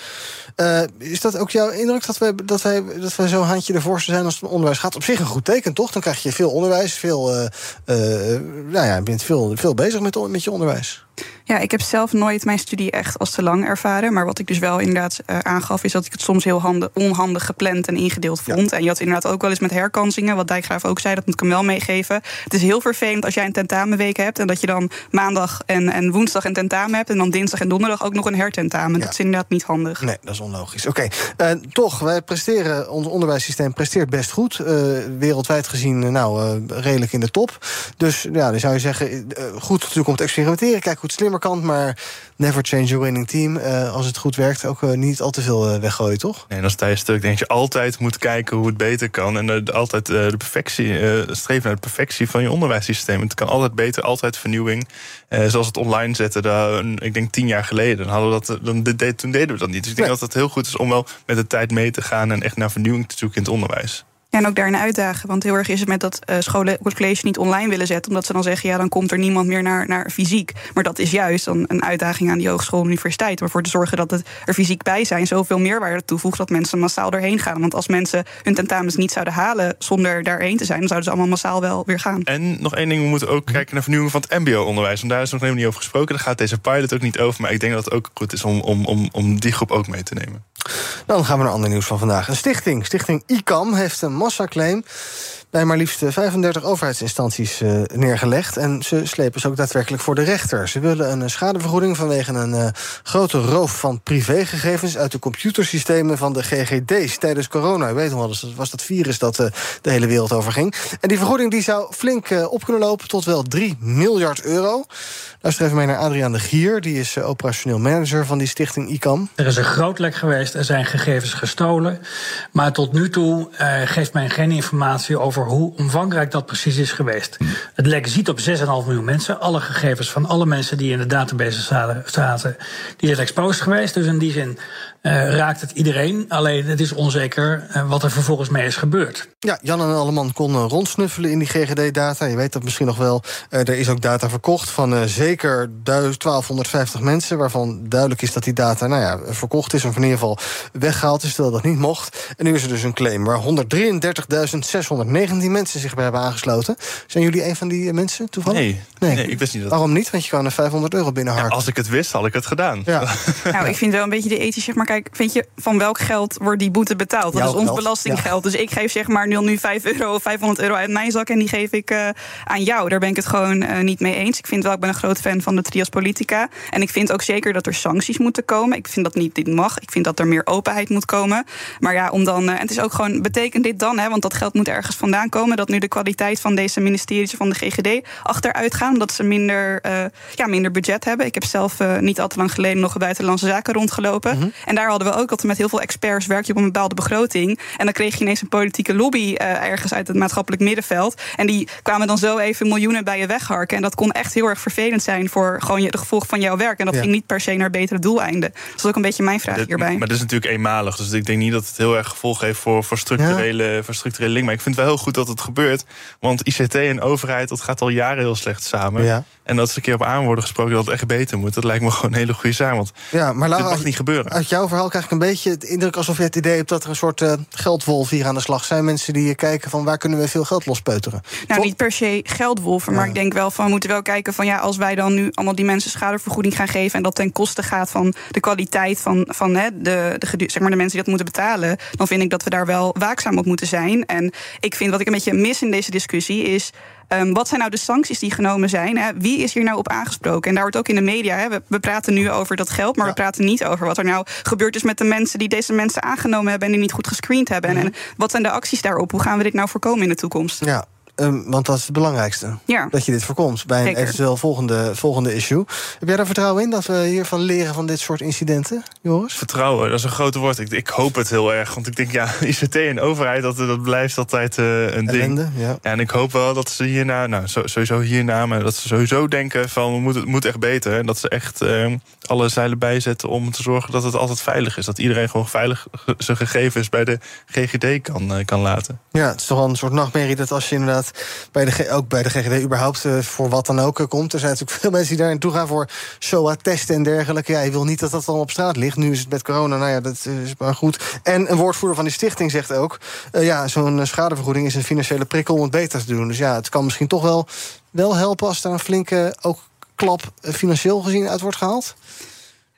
Uh, is dat ook jouw indruk dat wij, dat wij, dat wij zo'n handje de voorste zijn als het om onderwijs gaat? Op zich een goed teken, toch? Dan krijg je veel onderwijs, veel, uh, uh, nou ja, je bent veel, veel bezig met, met je onderwijs. Ja, ik heb zelf nooit mijn studie echt als te lang ervaren. Maar wat ik dus wel inderdaad uh, aangaf, is dat ik het soms heel handig, onhandig gepland en ingedeeld vond. En je had inderdaad ook wel eens met herkansingen, wat Dijkgraaf ook zei, dat moet ik hem wel meegeven. Het is heel vervelend als jij een tentamenweek hebt en dat je dan maandag en, en woensdag een tentamen hebt. En dan dinsdag en donderdag ook nog een hertentamen. Dat is inderdaad niet handig. Nee, dat is onlogisch. Oké, uh, toch, wij presteren, ons onderwijssysteem presteert best goed. Uh, wereldwijd gezien, nou, redelijk in de top. Dus ja, dan zou je zeggen, goed natuurlijk om te experimenteren. Kijk hoe het slimmer kan, maar never change a winning team. Uh, als het goed werkt, ook uh, niet al te veel uh, weggooien, toch? Nee, dan sta je stuk. Denk je altijd moet kijken hoe het beter kan. En altijd de perfectie, streven naar de perfectie van je onderwijssysteem. Het kan altijd beter, altijd vernieuwing. zoals het online zetten, daar, ik denk tien jaar geleden. Hadden we dat, dan, toen deden we dat niet. Dus ik denk dat het heel goed is om wel met de tijd mee te gaan en echt naar vernieuwing te zoeken in het onderwijs. En ook daarin uitdagen. Want heel erg is het met dat uh, scholen het college niet online willen zetten. Omdat ze dan zeggen, ja, dan komt er niemand meer naar, naar fysiek. Maar dat is juist dan een uitdaging aan die hogeschool en universiteit. Om ervoor te zorgen dat het er fysiek bij zijn. Zoveel meerwaarde toevoegt dat mensen massaal erheen gaan. Want als mensen hun tentamens niet zouden halen zonder daarheen te zijn... dan zouden ze allemaal massaal wel weer gaan. En nog één ding, we moeten ook kijken naar vernieuwing van het mbo-onderwijs. Want daar is nog helemaal niet over gesproken. Daar gaat deze pilot ook niet over. Maar ik denk dat het ook goed is om, om, om, om die groep ook mee te nemen. Dan gaan we naar ander nieuws van vandaag. Een stichting, stichting ICAM, heeft een massaclaim bij maar liefst 35 overheidsinstanties uh, neergelegd. En ze slepen ze ook daadwerkelijk voor de rechter. Ze willen een schadevergoeding vanwege een grote roof van privégegevens... uit de computersystemen van de GGD's tijdens corona. Weet nog wel, dat was dat virus dat de hele wereld over ging. En die vergoeding die zou flink op kunnen lopen tot wel 3 miljard euro. Luister even mee naar Adriaan de Gier. Die is operationeel manager van die stichting ICAM. Er is een groot lek geweest, er zijn gegevens gestolen. Maar tot nu toe geeft men geen informatie over hoe omvangrijk dat precies is geweest. Het lek ziet op 6,5 miljoen mensen. Alle gegevens van alle mensen die in de database zaten, die zijn exposed geweest. Dus in die zin uh, raakt het iedereen. Alleen het is onzeker uh, wat er vervolgens mee is gebeurd. Ja, Jan en Alleman konden rondsnuffelen in die GGD-data. Je weet dat misschien nog wel. Uh, er is ook data verkocht van zeker 1250 mensen... waarvan duidelijk is dat die data nou ja, verkocht is... of in ieder geval weggehaald is, terwijl dat niet mocht. En nu is er dus een claim waar 133.619 mensen zich bij hebben aangesloten. Zijn jullie een van die mensen toevallig? Nee, nee. nee ik wist niet dat. Waarom niet? Want je kan er 500 euro binnenharken. Ja, als ik het wist, had ik het gedaan. Ja. nou, ik vind wel een beetje de ethische... maar kijk, vind je, van welk geld wordt die boete betaald? Dat is ons belastinggeld. Dus ik geef zeg maar nu 5 euro of 500 euro uit mijn zak... en die geef ik uh, aan jou. Daar ben ik het gewoon uh, niet mee eens. Ik vind wel, ik ben een groot fan van de trias politica. En ik vind ook zeker dat er sancties moeten komen. Ik vind dat niet dit mag. Ik vind dat er meer openheid moet komen. Maar ja, om dan... Uh, en het is ook gewoon, betekent dit dan, hè, want dat geld moet ergens vandaan komen... dat nu de kwaliteit van deze ministeries van de GGD achteruit gaan... omdat ze minder, ja, minder budget hebben. Ik heb zelf niet al te lang geleden nog buitenlandse zaken rondgelopen. Mm -hmm. En daar hadden we ook dat met heel veel experts werk je op een bepaalde begroting. En dan kreeg je ineens een politieke lobby uh, ergens uit het maatschappelijk middenveld. En die kwamen dan zo even miljoenen bij je wegharken. En dat kon echt heel erg vervelend zijn voor gewoon je, de gevolgen van jouw werk. En dat ging niet per se naar betere doeleinden. Dus dat is ook een beetje mijn vraag hierbij. Maar dat is natuurlijk eenmalig. Dus ik denk niet dat het heel erg gevolg heeft voor, voor, structurele, ja. voor structurele link. Maar ik vind het wel heel goed dat het gebeurt. Want ICT en overheid, dat gaat al jaren heel slecht samen. Ja. En dat ze een keer op aan worden gesproken dat het echt beter moet. Dat lijkt me gewoon een hele goede zaak. Want ja, maar dit mag niet gebeuren. Uit jouw verhaal krijg ik een beetje het indruk alsof je het idee hebt dat er een soort uh, geldwolf hier aan de slag zijn. Mensen die kijken van waar kunnen we veel geld lospeuteren. Nou, niet per se geldwolven, maar ik denk wel van we moeten wel kijken van ja, als wij dan nu allemaal die mensen schadevergoeding gaan geven en dat ten koste gaat van de kwaliteit van, van hè, de, de, zeg maar de mensen die dat moeten betalen, dan vind ik dat we daar wel waakzaam op moeten zijn. En ik vind wat ik een beetje mis in deze discussie is Um, wat zijn nou de sancties die genomen zijn? Hè? Wie is hier nou op aangesproken? En daar wordt ook in de media. Hè, we, we, praten nu over dat geld, maar ja. we praten niet over wat er nou gebeurd is met de mensen die deze mensen aangenomen hebben en die niet goed gescreend hebben. Mm -hmm. En, en wat zijn de acties daarop? Hoe gaan we dit nou voorkomen in de toekomst? Ja, ehm, want dat is het belangrijkste. Ja. Dat je dit voorkomt bij een Zeker. eventueel volgende, volgende issue. Heb jij daar vertrouwen in dat we hiervan leren van dit soort incidenten, Joris? Vertrouwen, dat is een groot woord. Ik, ik hoop het heel erg. Want ik denk, ja, ICT en overheid, dat, dat blijft altijd eh, een Ellende, ding. ja. En ik hoop wel dat ze hierna, nou, sowieso hierna, maar dat ze sowieso denken van we moeten, het moet echt beter. En dat ze echt eh, alle zeilen bijzetten om te zorgen dat het altijd veilig is. Dat iedereen gewoon veilig zijn gegevens bij de GGD kan, eh, kan laten. Ja, het is toch wel een soort nachtmerrie dat als je inderdaad bij de, ook bij de GGD überhaupt eh, voor wat dan ook eh, komt. Er zijn natuurlijk veel mensen die daar naartoe gaan voor SOA-testen en dergelijke. Ja, je wil niet dat dat dan op straat ligt. Nu is het met corona, nou ja, dat is maar goed. En een woordvoerder van die stichting zegt ook... eh, ja, zo'n schadevergoeding is een financiële prikkel om het beter te doen. Dus ja, het kan misschien toch wel, wel helpen als er een flinke ook klap financieel gezien uit wordt gehaald.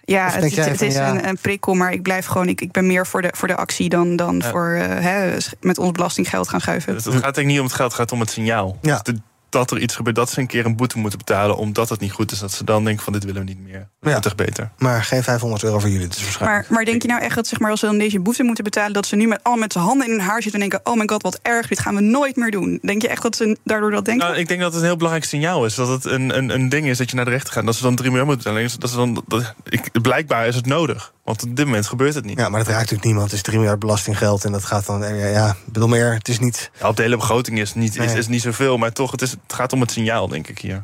Ja, het, is ja- een, een prikkel, maar ik blijf gewoon. Ik, ik ben meer voor de, voor de actie dan, dan Ja. voor eh, hè, met ons belastinggeld gaan schuiven. Het, het gaat denk ik niet om het geld, het gaat om het signaal. Ja. Dus de- dat er iets gebeurt, dat ze een keer een boete moeten betalen... omdat het niet goed is, dat ze dan denken van dit willen we niet meer. Dat Ja. echt beter. Maar geen 500 euro voor jullie, dus waarschijnlijk. Maar, maar denk je nou echt dat zeg maar, als ze dan deze boete moeten betalen... dat ze nu met, al met z'n handen in hun haar zitten en denken... oh my god, wat erg, dit gaan we nooit meer doen. Denk je echt dat ze daardoor dat denken? Nou, ik denk dat het een heel belangrijk signaal is. Dat het een, een, een ding is dat je naar de rechter gaat. Dat ze dan 3 miljoen moeten betalen. Dat ze dan, dat, ik, blijkbaar is het nodig. Want op dit moment gebeurt het niet. Ja, maar dat raakt natuurlijk niemand. Het is 3 miljard belastinggeld en dat gaat dan... eh, Ja, ja bedoel meer, het is niet... Ja, op de hele begroting is niet, is, is niet zoveel. Maar toch, het, is, het gaat om het signaal, denk ik hier.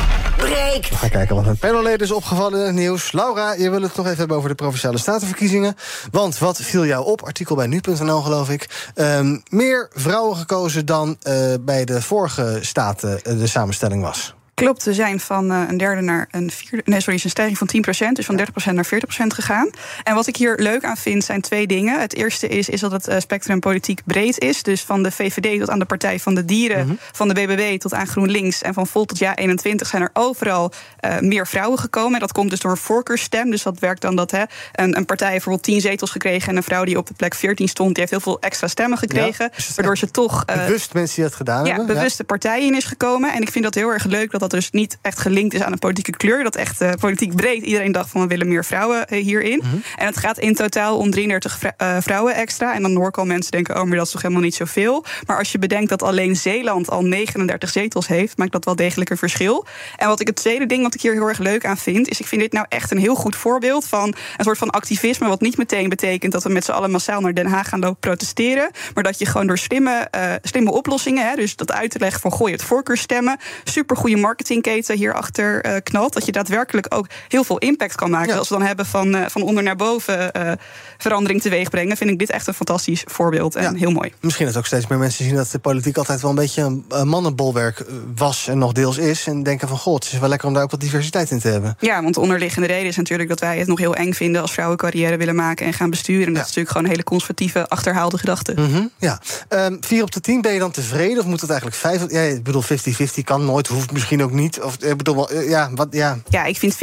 breekt. We gaan kijken wat met panelleden is opgevallen in het nieuws. Laura, je wil het nog even hebben over de Provinciale Statenverkiezingen. Want wat viel jou op? Artikel bij nu.nl, geloof ik. Ehm, meer vrouwen gekozen dan eh, bij de vorige staten eh, de samenstelling was. Klopt, we zijn van eh, een derde naar een vierde. Nee, sorry, is een stijging van 10%, dus van 30% naar 40% gegaan. En wat ik hier leuk aan vind, zijn twee dingen. Het eerste is, is dat het eh, spectrum politiek breed is. Dus van de VVD tot aan de Partij van de Dieren, van de BBB tot aan GroenLinks en van Volt tot Ja 21 zijn er overal eh, meer vrouwen gekomen. En dat komt dus door een voorkeurstem. Dus dat werkt dan dat hè, een, een partij bijvoorbeeld 10 zetels gekregen en een vrouw die op de plek 14 stond, die heeft heel veel extra stemmen gekregen. waardoor ze toch. Bewust mensen die dat gedaan ja, hebben. bewuste partijen in is gekomen. En ik vind dat heel erg leuk dat dat dus niet echt gelinkt is aan een politieke kleur. Dat echt eh, politiek breed iedereen dacht van we willen meer vrouwen eh, hierin. En het gaat in totaal om 33 vrou- eh, vrouwen extra. En dan hoor ik al mensen denken, oh maar dat is toch helemaal niet zoveel. Maar als je bedenkt dat alleen Zeeland al 39 zetels heeft, maakt dat wel degelijk een verschil. En wat ik het tweede ding wat ik hier heel erg leuk aan vind, is ik vind dit nou echt een heel goed voorbeeld van een soort van activisme. Wat niet meteen betekent dat we met z'n allen massaal naar Den Haag gaan lopen protesteren. Maar dat je gewoon door slimme, slimme oplossingen, hè, dus dat uit te leggen van gooi het voorkeurstemmen, supergoeie marketingketen hierachter eh knalt. Dat je daadwerkelijk ook heel veel impact kan maken. Als we dan hebben van, eh, van onder naar boven eh, verandering teweeg brengen, vind ik dit echt een fantastisch voorbeeld en heel mooi. Misschien dat ook steeds meer mensen zien dat de politiek altijd wel een beetje een mannenbolwerk was en nog deels is. En denken van god, het is wel lekker om daar ook wat diversiteit in te hebben. Ja, want de onderliggende reden is natuurlijk dat wij het nog heel eng vinden als vrouwen carrière willen maken en gaan besturen. En dat is natuurlijk gewoon een hele conservatieve, achterhaalde gedachte. Mhm, ja. Ehm, vier op de tien, ben je dan tevreden? Of moet het eigenlijk vijf? Ja, ik bedoel, 50-50 kan nooit, hoeft misschien ook niet. Of, ik bedoel, wel, eh, ja, wat, ja. Ja, ik vind 50-50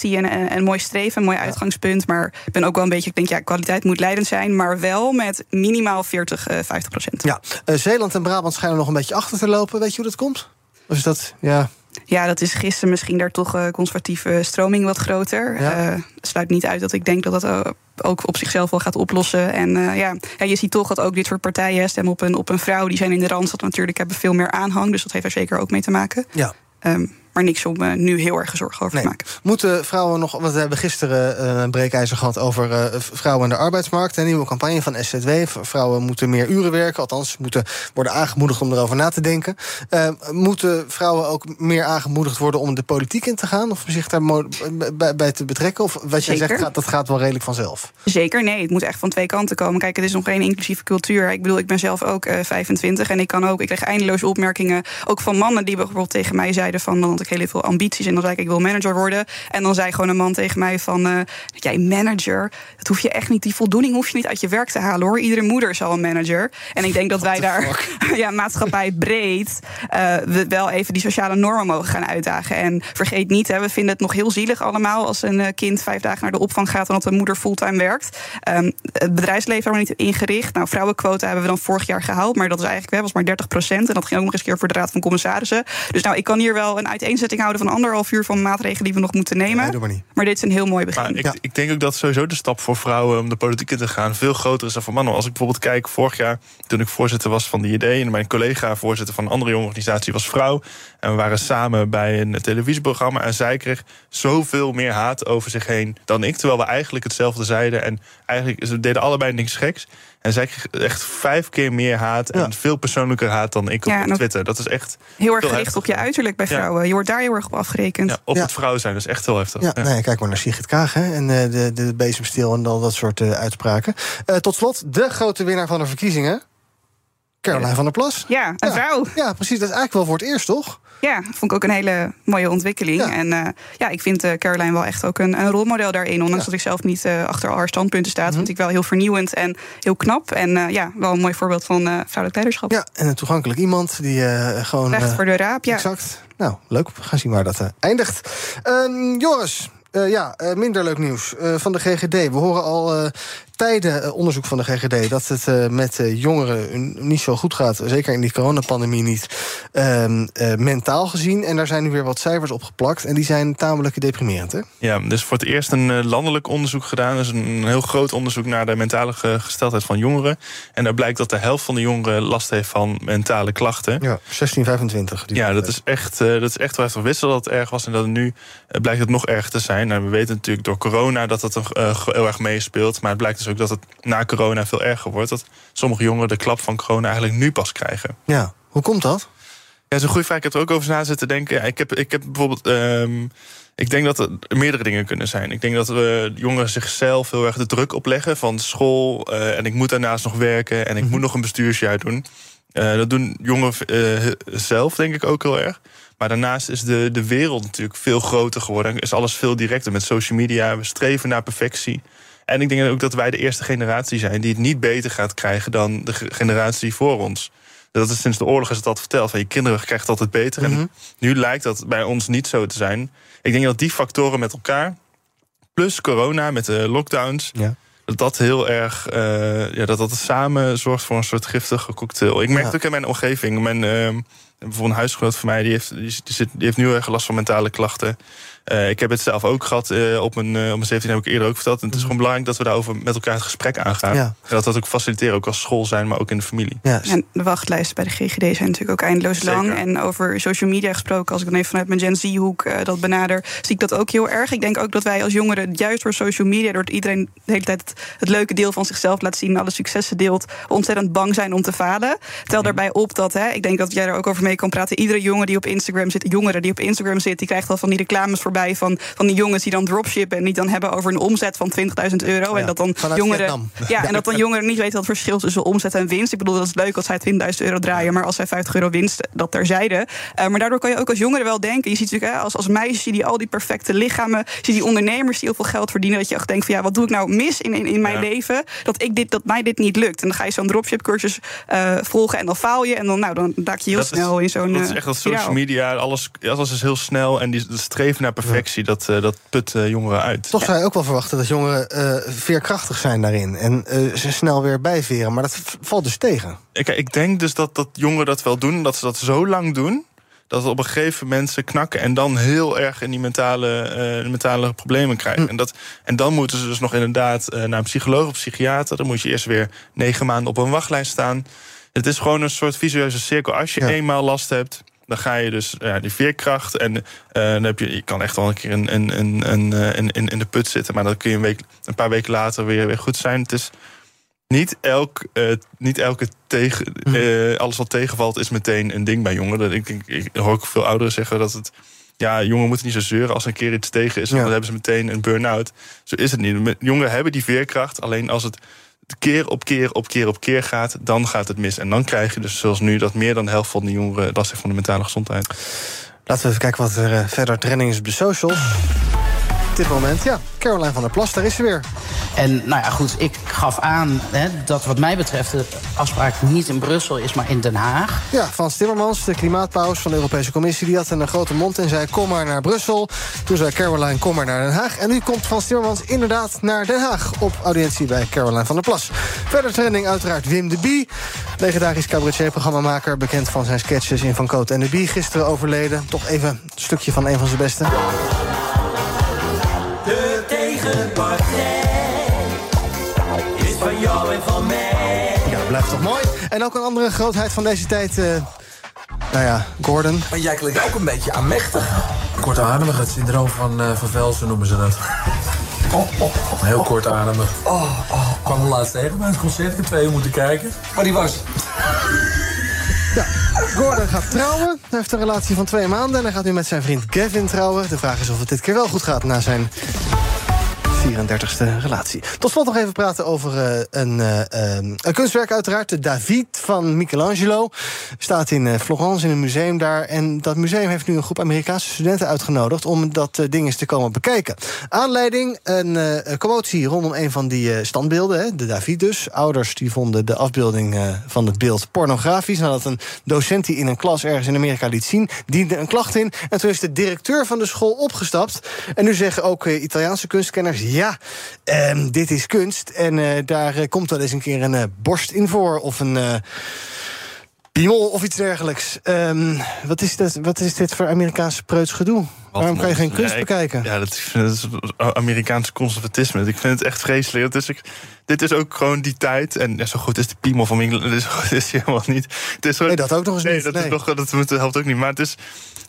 een, een, een mooi streven, een mooi uitgangspunt. Maar ik ben ook wel een beetje, ik denk, ja, kwaliteit moet leidend zijn. Maar wel met minimaal 40, eh 50 procent. ja. Eh, Zeeland en Brabant schijnen nog een beetje achter te lopen. Weet je hoe dat komt? Of is dat, ja... Ja, dat is gisteren misschien daar toch eh, conservatieve stroming wat groter. Ja. Eh, sluit niet uit dat ik denk dat dat eh, ook op zichzelf wel gaat oplossen. En eh, ja, ja, je ziet toch dat ook dit soort partijen stemmen op een, op een vrouw. Die zijn in de Randstad natuurlijk, hebben veel meer aanhang. Dus dat heeft er zeker ook mee te maken. Ja. Um, maar niks om eh, nu heel erg zorgen over te maken. Moeten vrouwen nog, want we hebben gisteren eh, een breekijzer gehad over eh, vrouwen en de arbeidsmarkt. Een nieuwe campagne van SZW. Vrouwen moeten meer uren werken, althans moeten worden aangemoedigd om erover na te denken. Moeten vrouwen ook meer aangemoedigd worden om de politiek in te gaan? Of zich daar bij, te betrekken? Of wat jij Zeker. zegt, dat gaat wel redelijk vanzelf? Zeker, nee. Het moet echt van twee kanten komen. Kijk, het is nog geen inclusieve cultuur. Ik bedoel, ik ben zelf ook eh, 25 en ik kan ook, ik krijg eindeloos opmerkingen, ook van mannen die bijvoorbeeld tegen mij zeiden van, ik heel veel ambities. En dan zei ik, ik wil manager worden. En dan zei gewoon een man tegen mij van... Uh, jij manager, dat hoef je echt niet... die voldoening hoef je niet uit je werk te halen, hoor. Iedere moeder is al een manager. En ik denk dat wij daar, ja, maatschappij breed... Uh, we wel even die sociale normen mogen gaan uitdagen. En vergeet niet, hè, we vinden het nog heel zielig allemaal... als een kind vijf dagen naar de opvang gaat... en dat de moeder fulltime werkt. Um, het bedrijfsleven hebben we niet ingericht. Nou, vrouwenquota hebben we dan vorig jaar gehaald... maar dat is eigenlijk was maar 30 procent. En dat ging ook nog eens keer voor de Raad van Commissarissen. Dus nou, ik kan hier wel een uiteenzetting houden van anderhalf uur van maatregelen die we nog moeten nemen. Nee, maar, niet. maar dit is een heel mooi begin. Maar ik, ik, denk ook dat sowieso de stap voor vrouwen om de politiek in te gaan veel groter is dan voor mannen. Als ik bijvoorbeeld kijk, vorig jaar toen ik voorzitter was van de ID en mijn collega voorzitter van een andere jonge organisatie was vrouw. En we waren samen bij een televisieprogramma en zij kreeg zoveel meer haat over zich heen dan ik. Terwijl we eigenlijk hetzelfde zeiden en eigenlijk ze deden allebei niks geks. En zij kreeg echt vijf keer meer haat en veel persoonlijker haat dan ik op ja, Twitter. Dat is echt heel erg gericht op je uiterlijk bij vrouwen. Je wordt daar heel erg op afgerekend. Ja, op het vrouw zijn, dat is echt heel heftig. Ja, Nee, kijk maar naar Sigrid Kaag hè, en uh, de, de bezemstil en al dat soort uh, uitspraken. Uh, tot slot, de grote winnaar van de verkiezingen. Caroline van der Plas. Ja, een vrouw. Ja, precies. Dat is eigenlijk wel voor het eerst, toch? Ja, vond ik ook een hele mooie ontwikkeling. En uh, ja, ik vind uh, Caroline wel echt ook een, een rolmodel daarin. Ondanks ja. dat ik zelf niet uh, achter al haar standpunten sta, mm vind ik wel heel vernieuwend en heel knap. En ja, wel een mooi voorbeeld van vrouwelijk leiderschap. Ja, en een toegankelijk iemand die gewoon. Recht voor de raap, ja. Exact. Nou, leuk. We gaan zien waar dat eindigt. Ehm, Joris, uh, ja, uh, minder leuk nieuws uh, van de GGD. We horen al tijden onderzoek van de GGD dat het met jongeren niet zo goed gaat. Zeker in die coronapandemie niet. Ehm, mentaal gezien. En daar zijn nu weer wat cijfers op geplakt. En die zijn tamelijk deprimerend. Hè? Ja, dus voor het eerst een landelijk onderzoek gedaan. Dus een heel groot onderzoek naar de mentale gesteldheid van jongeren. En daar blijkt dat de helft van de jongeren last heeft van mentale klachten. Ja, 16, 25. Ja, dat is echt, dat is echt wel even wissel dat het erg was. En dat het nu blijkt het nog erger te zijn. Nou, we weten natuurlijk door corona dat dat uh, heel erg meespeelt. Maar het blijkt dus ook dat het na corona veel erger wordt. Dat sommige jongeren de klap van corona eigenlijk nu pas krijgen. Ja, hoe komt dat? Ja, een goede vraag. Ik heb er ook over na zitten denken. Ik heb, ik heb bijvoorbeeld. Um, ik denk dat er meerdere dingen kunnen zijn. Ik denk dat we jongeren zichzelf heel erg de druk opleggen van school. Uh, en ik moet daarnaast nog werken. En ik moet nog een bestuursjaar doen. Uh, dat doen jongeren uh, zelf, denk ik ook heel erg. Maar daarnaast is de, de wereld natuurlijk veel groter geworden. Is alles veel directer met social media. We streven naar perfectie. En ik denk ook dat wij de eerste generatie zijn die het niet beter gaat krijgen dan de generatie voor ons. Dat is sinds de oorlog is het altijd verteld. Van je kinderen krijgen het altijd beter. En nu lijkt dat bij ons niet zo te zijn. Ik denk dat die factoren met elkaar, plus corona met de lockdowns. Ja dat dat heel erg, uh, ja, dat dat samen zorgt voor een soort giftige cocktail. Ik merk het ook in mijn omgeving. Mijn, uh, bijvoorbeeld een huisgenoot van mij, die heeft, die, zit, die heeft nu erg last van mentale klachten. Uh, ik heb het zelf ook gehad. Uh, op, mijn, uh, op mijn 17 heb ik eerder ook verteld. En het is gewoon belangrijk dat we daarover met elkaar het gesprek aangaan. Ja. En dat dat ook faciliteren, ook als school zijn, maar ook in de familie. Ja. En de wachtlijsten bij de GGD zijn natuurlijk ook eindeloos lang. En over social media gesproken, als ik dan even vanuit mijn Gen Z-hoek dat benader, zie ik dat ook heel erg. Ik denk ook dat wij als jongeren, juist door social media, door iedereen de hele tijd het, het, leuke deel van zichzelf laat zien, alle successen deelt, ontzettend bang zijn om te falen. Tel mhm. daarbij op dat, hè, ik denk dat jij er ook over mee kan praten, iedere jongen die op Instagram zit, jongeren die op Instagram zit, die krijgt al van die reclames voor van, van die jongens die dan dropshippen en die dan hebben over een omzet van 20.000 euro. en dat dan jongeren. Ja, en dat dan jongeren niet weten wat het verschil tussen omzet en winst. Ik bedoel, dat is leuk als zij 20.000 euro draaien, maar als zij 50 euro winst, dat terzijde. Uh, maar daardoor kan je ook als jongeren wel denken. Je ziet natuurlijk hè, als, als meisje die al die perfecte lichamen, zie die ondernemers die heel veel geld verdienen, dat je echt denkt van ja, wat doe ik nou mis in, in, in mijn leven? Dat, ik dit, dat mij dit niet lukt. En dan ga je zo'n dropship cursus uh, volgen en dan faal je. En dan, nou, dan daak je heel snel in zo'n. Dat is echt dat social media, alles, alles is heel snel en die streven naar perfectie. Dat, uh, dat put uh, jongeren uit. Toch zou je ook wel verwachten dat jongeren uh, veerkrachtig zijn daarin. En ze snel weer bijveren. Maar dat valt dus tegen. Ik, ik denk dus dat, dat jongeren dat wel doen. Dat ze dat zo lang doen dat op een gegeven moment ze knakken en dan heel erg in die mentale, uh, mentale problemen krijgen. Hm. En, dat, en dan moeten ze dus nog inderdaad uh, naar een psycholoog of psychiater. Dan moet je eerst weer negen maanden op een wachtlijst staan. Het is gewoon een soort visueuze cirkel. Als je eenmaal last hebt, dan ga je dus ja, die veerkracht. En uh, dan heb je, je kan echt wel een keer in, in, in, in, in, in de put zitten. Maar dan kun je een, week, een paar weken later weer, weer goed zijn. Het is niet, elk, uh, niet elke tegen, uh, alles wat tegenvalt is meteen een ding bij jongeren. Ik, ik, ik hoor ook veel ouderen zeggen dat het ja, jongeren moeten niet zo zeuren. Als een keer iets tegen is, dan hebben ze meteen een burn-out. Zo is het niet. Jongeren hebben die veerkracht. Alleen als het keer op keer op keer op keer gaat, dan gaat het mis. En dan krijg je dus zoals nu dat meer dan de helft van de jongeren last heeft van de mentale gezondheid. Laten we even kijken wat er uh, verder trending is op de socials. Op dit moment, ja, Caroline van der Plas, daar is ze weer. En nou ja, goed, ik gaf aan hè, dat wat mij betreft de afspraak niet in Brussel is, maar in Den Haag. Ja, Frans Timmermans, de klimaatpaus van de Europese Commissie... die had een grote mond en zei kom maar naar Brussel. Toen zei Caroline kom maar naar Den Haag. En nu komt Frans Timmermans inderdaad naar Den Haag... op audiëntie bij Caroline van der Plas. Verder trending uiteraard Wim de Bie. Legendarisch cabaretier-programmamaker, bekend van zijn sketches in Van Coot en de Bie. Gisteren overleden. Toch even een stukje van een van zijn beste. De tegenpartij is van jou en van mij. Ja, dat blijft toch mooi. En ook een andere grootheid van deze tijd... Uh, nou ja, Gordon. Maar jij klinkt ook een beetje aanmächtig. Kortademig, het syndroom van, uh, van Velsen noemen ze dat. Oh, oh, oh, Heel kortademig. Oh, oh, Ik kwam laatst tegen bij het concert. Ik heb twee uur moeten kijken. Maar die was... Ja, Gordon gaat trouwen. Hij heeft een relatie van twee maanden en hij gaat nu met zijn vriend Gavin trouwen. De vraag is of het dit keer wel goed gaat na zijn 34ste relatie. Tot slot nog even praten over uh, een, uh, een, kunstwerk uiteraard. De David van Michelangelo. Staat in uh, Florence in een museum daar. En dat museum heeft nu een groep Amerikaanse studenten uitgenodigd... om dat ding eens te komen bekijken. Aanleiding, een commotie rondom een van die standbeelden. Hè, de David dus. Ouders die vonden de afbeelding van het beeld pornografisch. Nadat een docent die in een klas ergens in Amerika liet zien... diende een klacht in. En toen is de directeur van de school opgestapt. En nu zeggen ook Italiaanse kunstkenners ja, uh, dit is kunst. En uh, daar uh, komt wel eens een keer een uh, borst in voor. Of een piemel of iets dergelijks. Um, wat, is dat, wat is dit voor Amerikaanse preuts gedoe? Waarom kan je geen kunst ja, ik, bekijken? Ja, dat, dat is Amerikaans conservatisme. Ik vind het echt vreselijk. Dus ik, dit is ook gewoon die tijd. En ja, zo goed is de piemel van England. Is, helemaal niet. Het is gewoon, nee, dat ook nog eens nee, niet. Dat, nee. Is nog, dat helpt ook niet. Maar het is...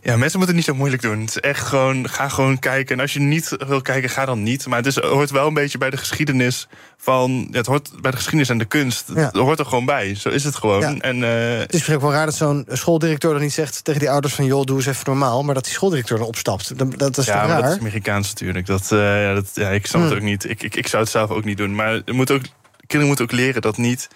Ja, mensen moeten het niet zo moeilijk doen. Het is echt gewoon, ga gewoon kijken. En als je niet wil kijken, ga dan niet. Maar het is, hoort wel een beetje bij de geschiedenis van... Ja, het hoort bij de geschiedenis en de kunst. Ja. Het hoort er gewoon bij. Zo is het gewoon. Ja. En, uh, het is misschien ook wel raar dat zo'n schooldirecteur dan niet zegt tegen die ouders van... joh, doe eens even normaal, maar dat die schooldirecteur dan opstapt. Dat, dat is ja, raar? dat is Amerikaans natuurlijk. Dat, uh, ja, dat, ja, ik snap Hmm. het ook niet. Ik, ik, ik zou het zelf ook niet doen. Maar het moet ook, kinderen moeten ook leren dat niet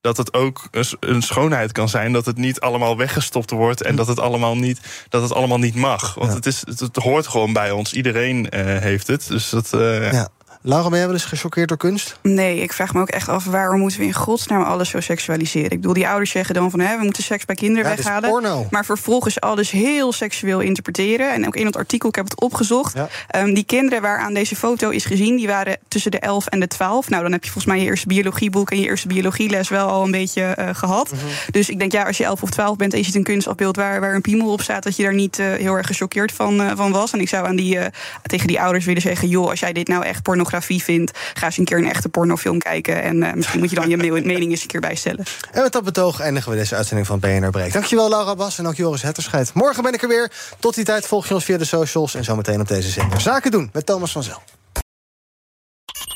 dat het ook een schoonheid kan zijn. Dat het niet allemaal weggestopt wordt. En dat het allemaal niet, dat het allemaal niet mag. Want Ja. het, is, het, het hoort gewoon bij ons. Iedereen uh, heeft het. Dus dat, uh, Ja. Laura, ben jij wel eens gechoqueerd door kunst? Nee, ik vraag me ook echt af waarom moeten we in godsnaam alles zo seksualiseren. Ik bedoel, die ouders zeggen dan van hè, we moeten seks bij kinderen Ja, weghalen. porno. Maar vervolgens alles heel seksueel interpreteren. En ook in het artikel, ik heb het opgezocht. Um, die kinderen waaraan deze foto is gezien, die waren tussen de 11 en de 12. Nou, dan heb je volgens mij je eerste biologieboek en je eerste biologieles wel al een beetje uh, gehad. Mhm. Dus ik denk, ja, als je 11 of 12 bent en je ziet een kunstafbeeld waar, waar een piemel op staat, dat je daar niet uh, heel erg gechoqueerd van, uh, van was. En ik zou aan die, tegen die ouders willen zeggen: joh, als jij dit nou echt pornografie vindt, ga eens een keer een echte pornofilm kijken. En uh, misschien moet je dan je mening eens een keer bijstellen. En met dat betoog eindigen we deze uitzending van BNR Breek. Dankjewel Laura Bas en ook Joris Hetterscheid. Morgen ben ik er weer. Tot die tijd volg je ons via de socials en zometeen op deze zender. Zaken doen met Thomas van Zel.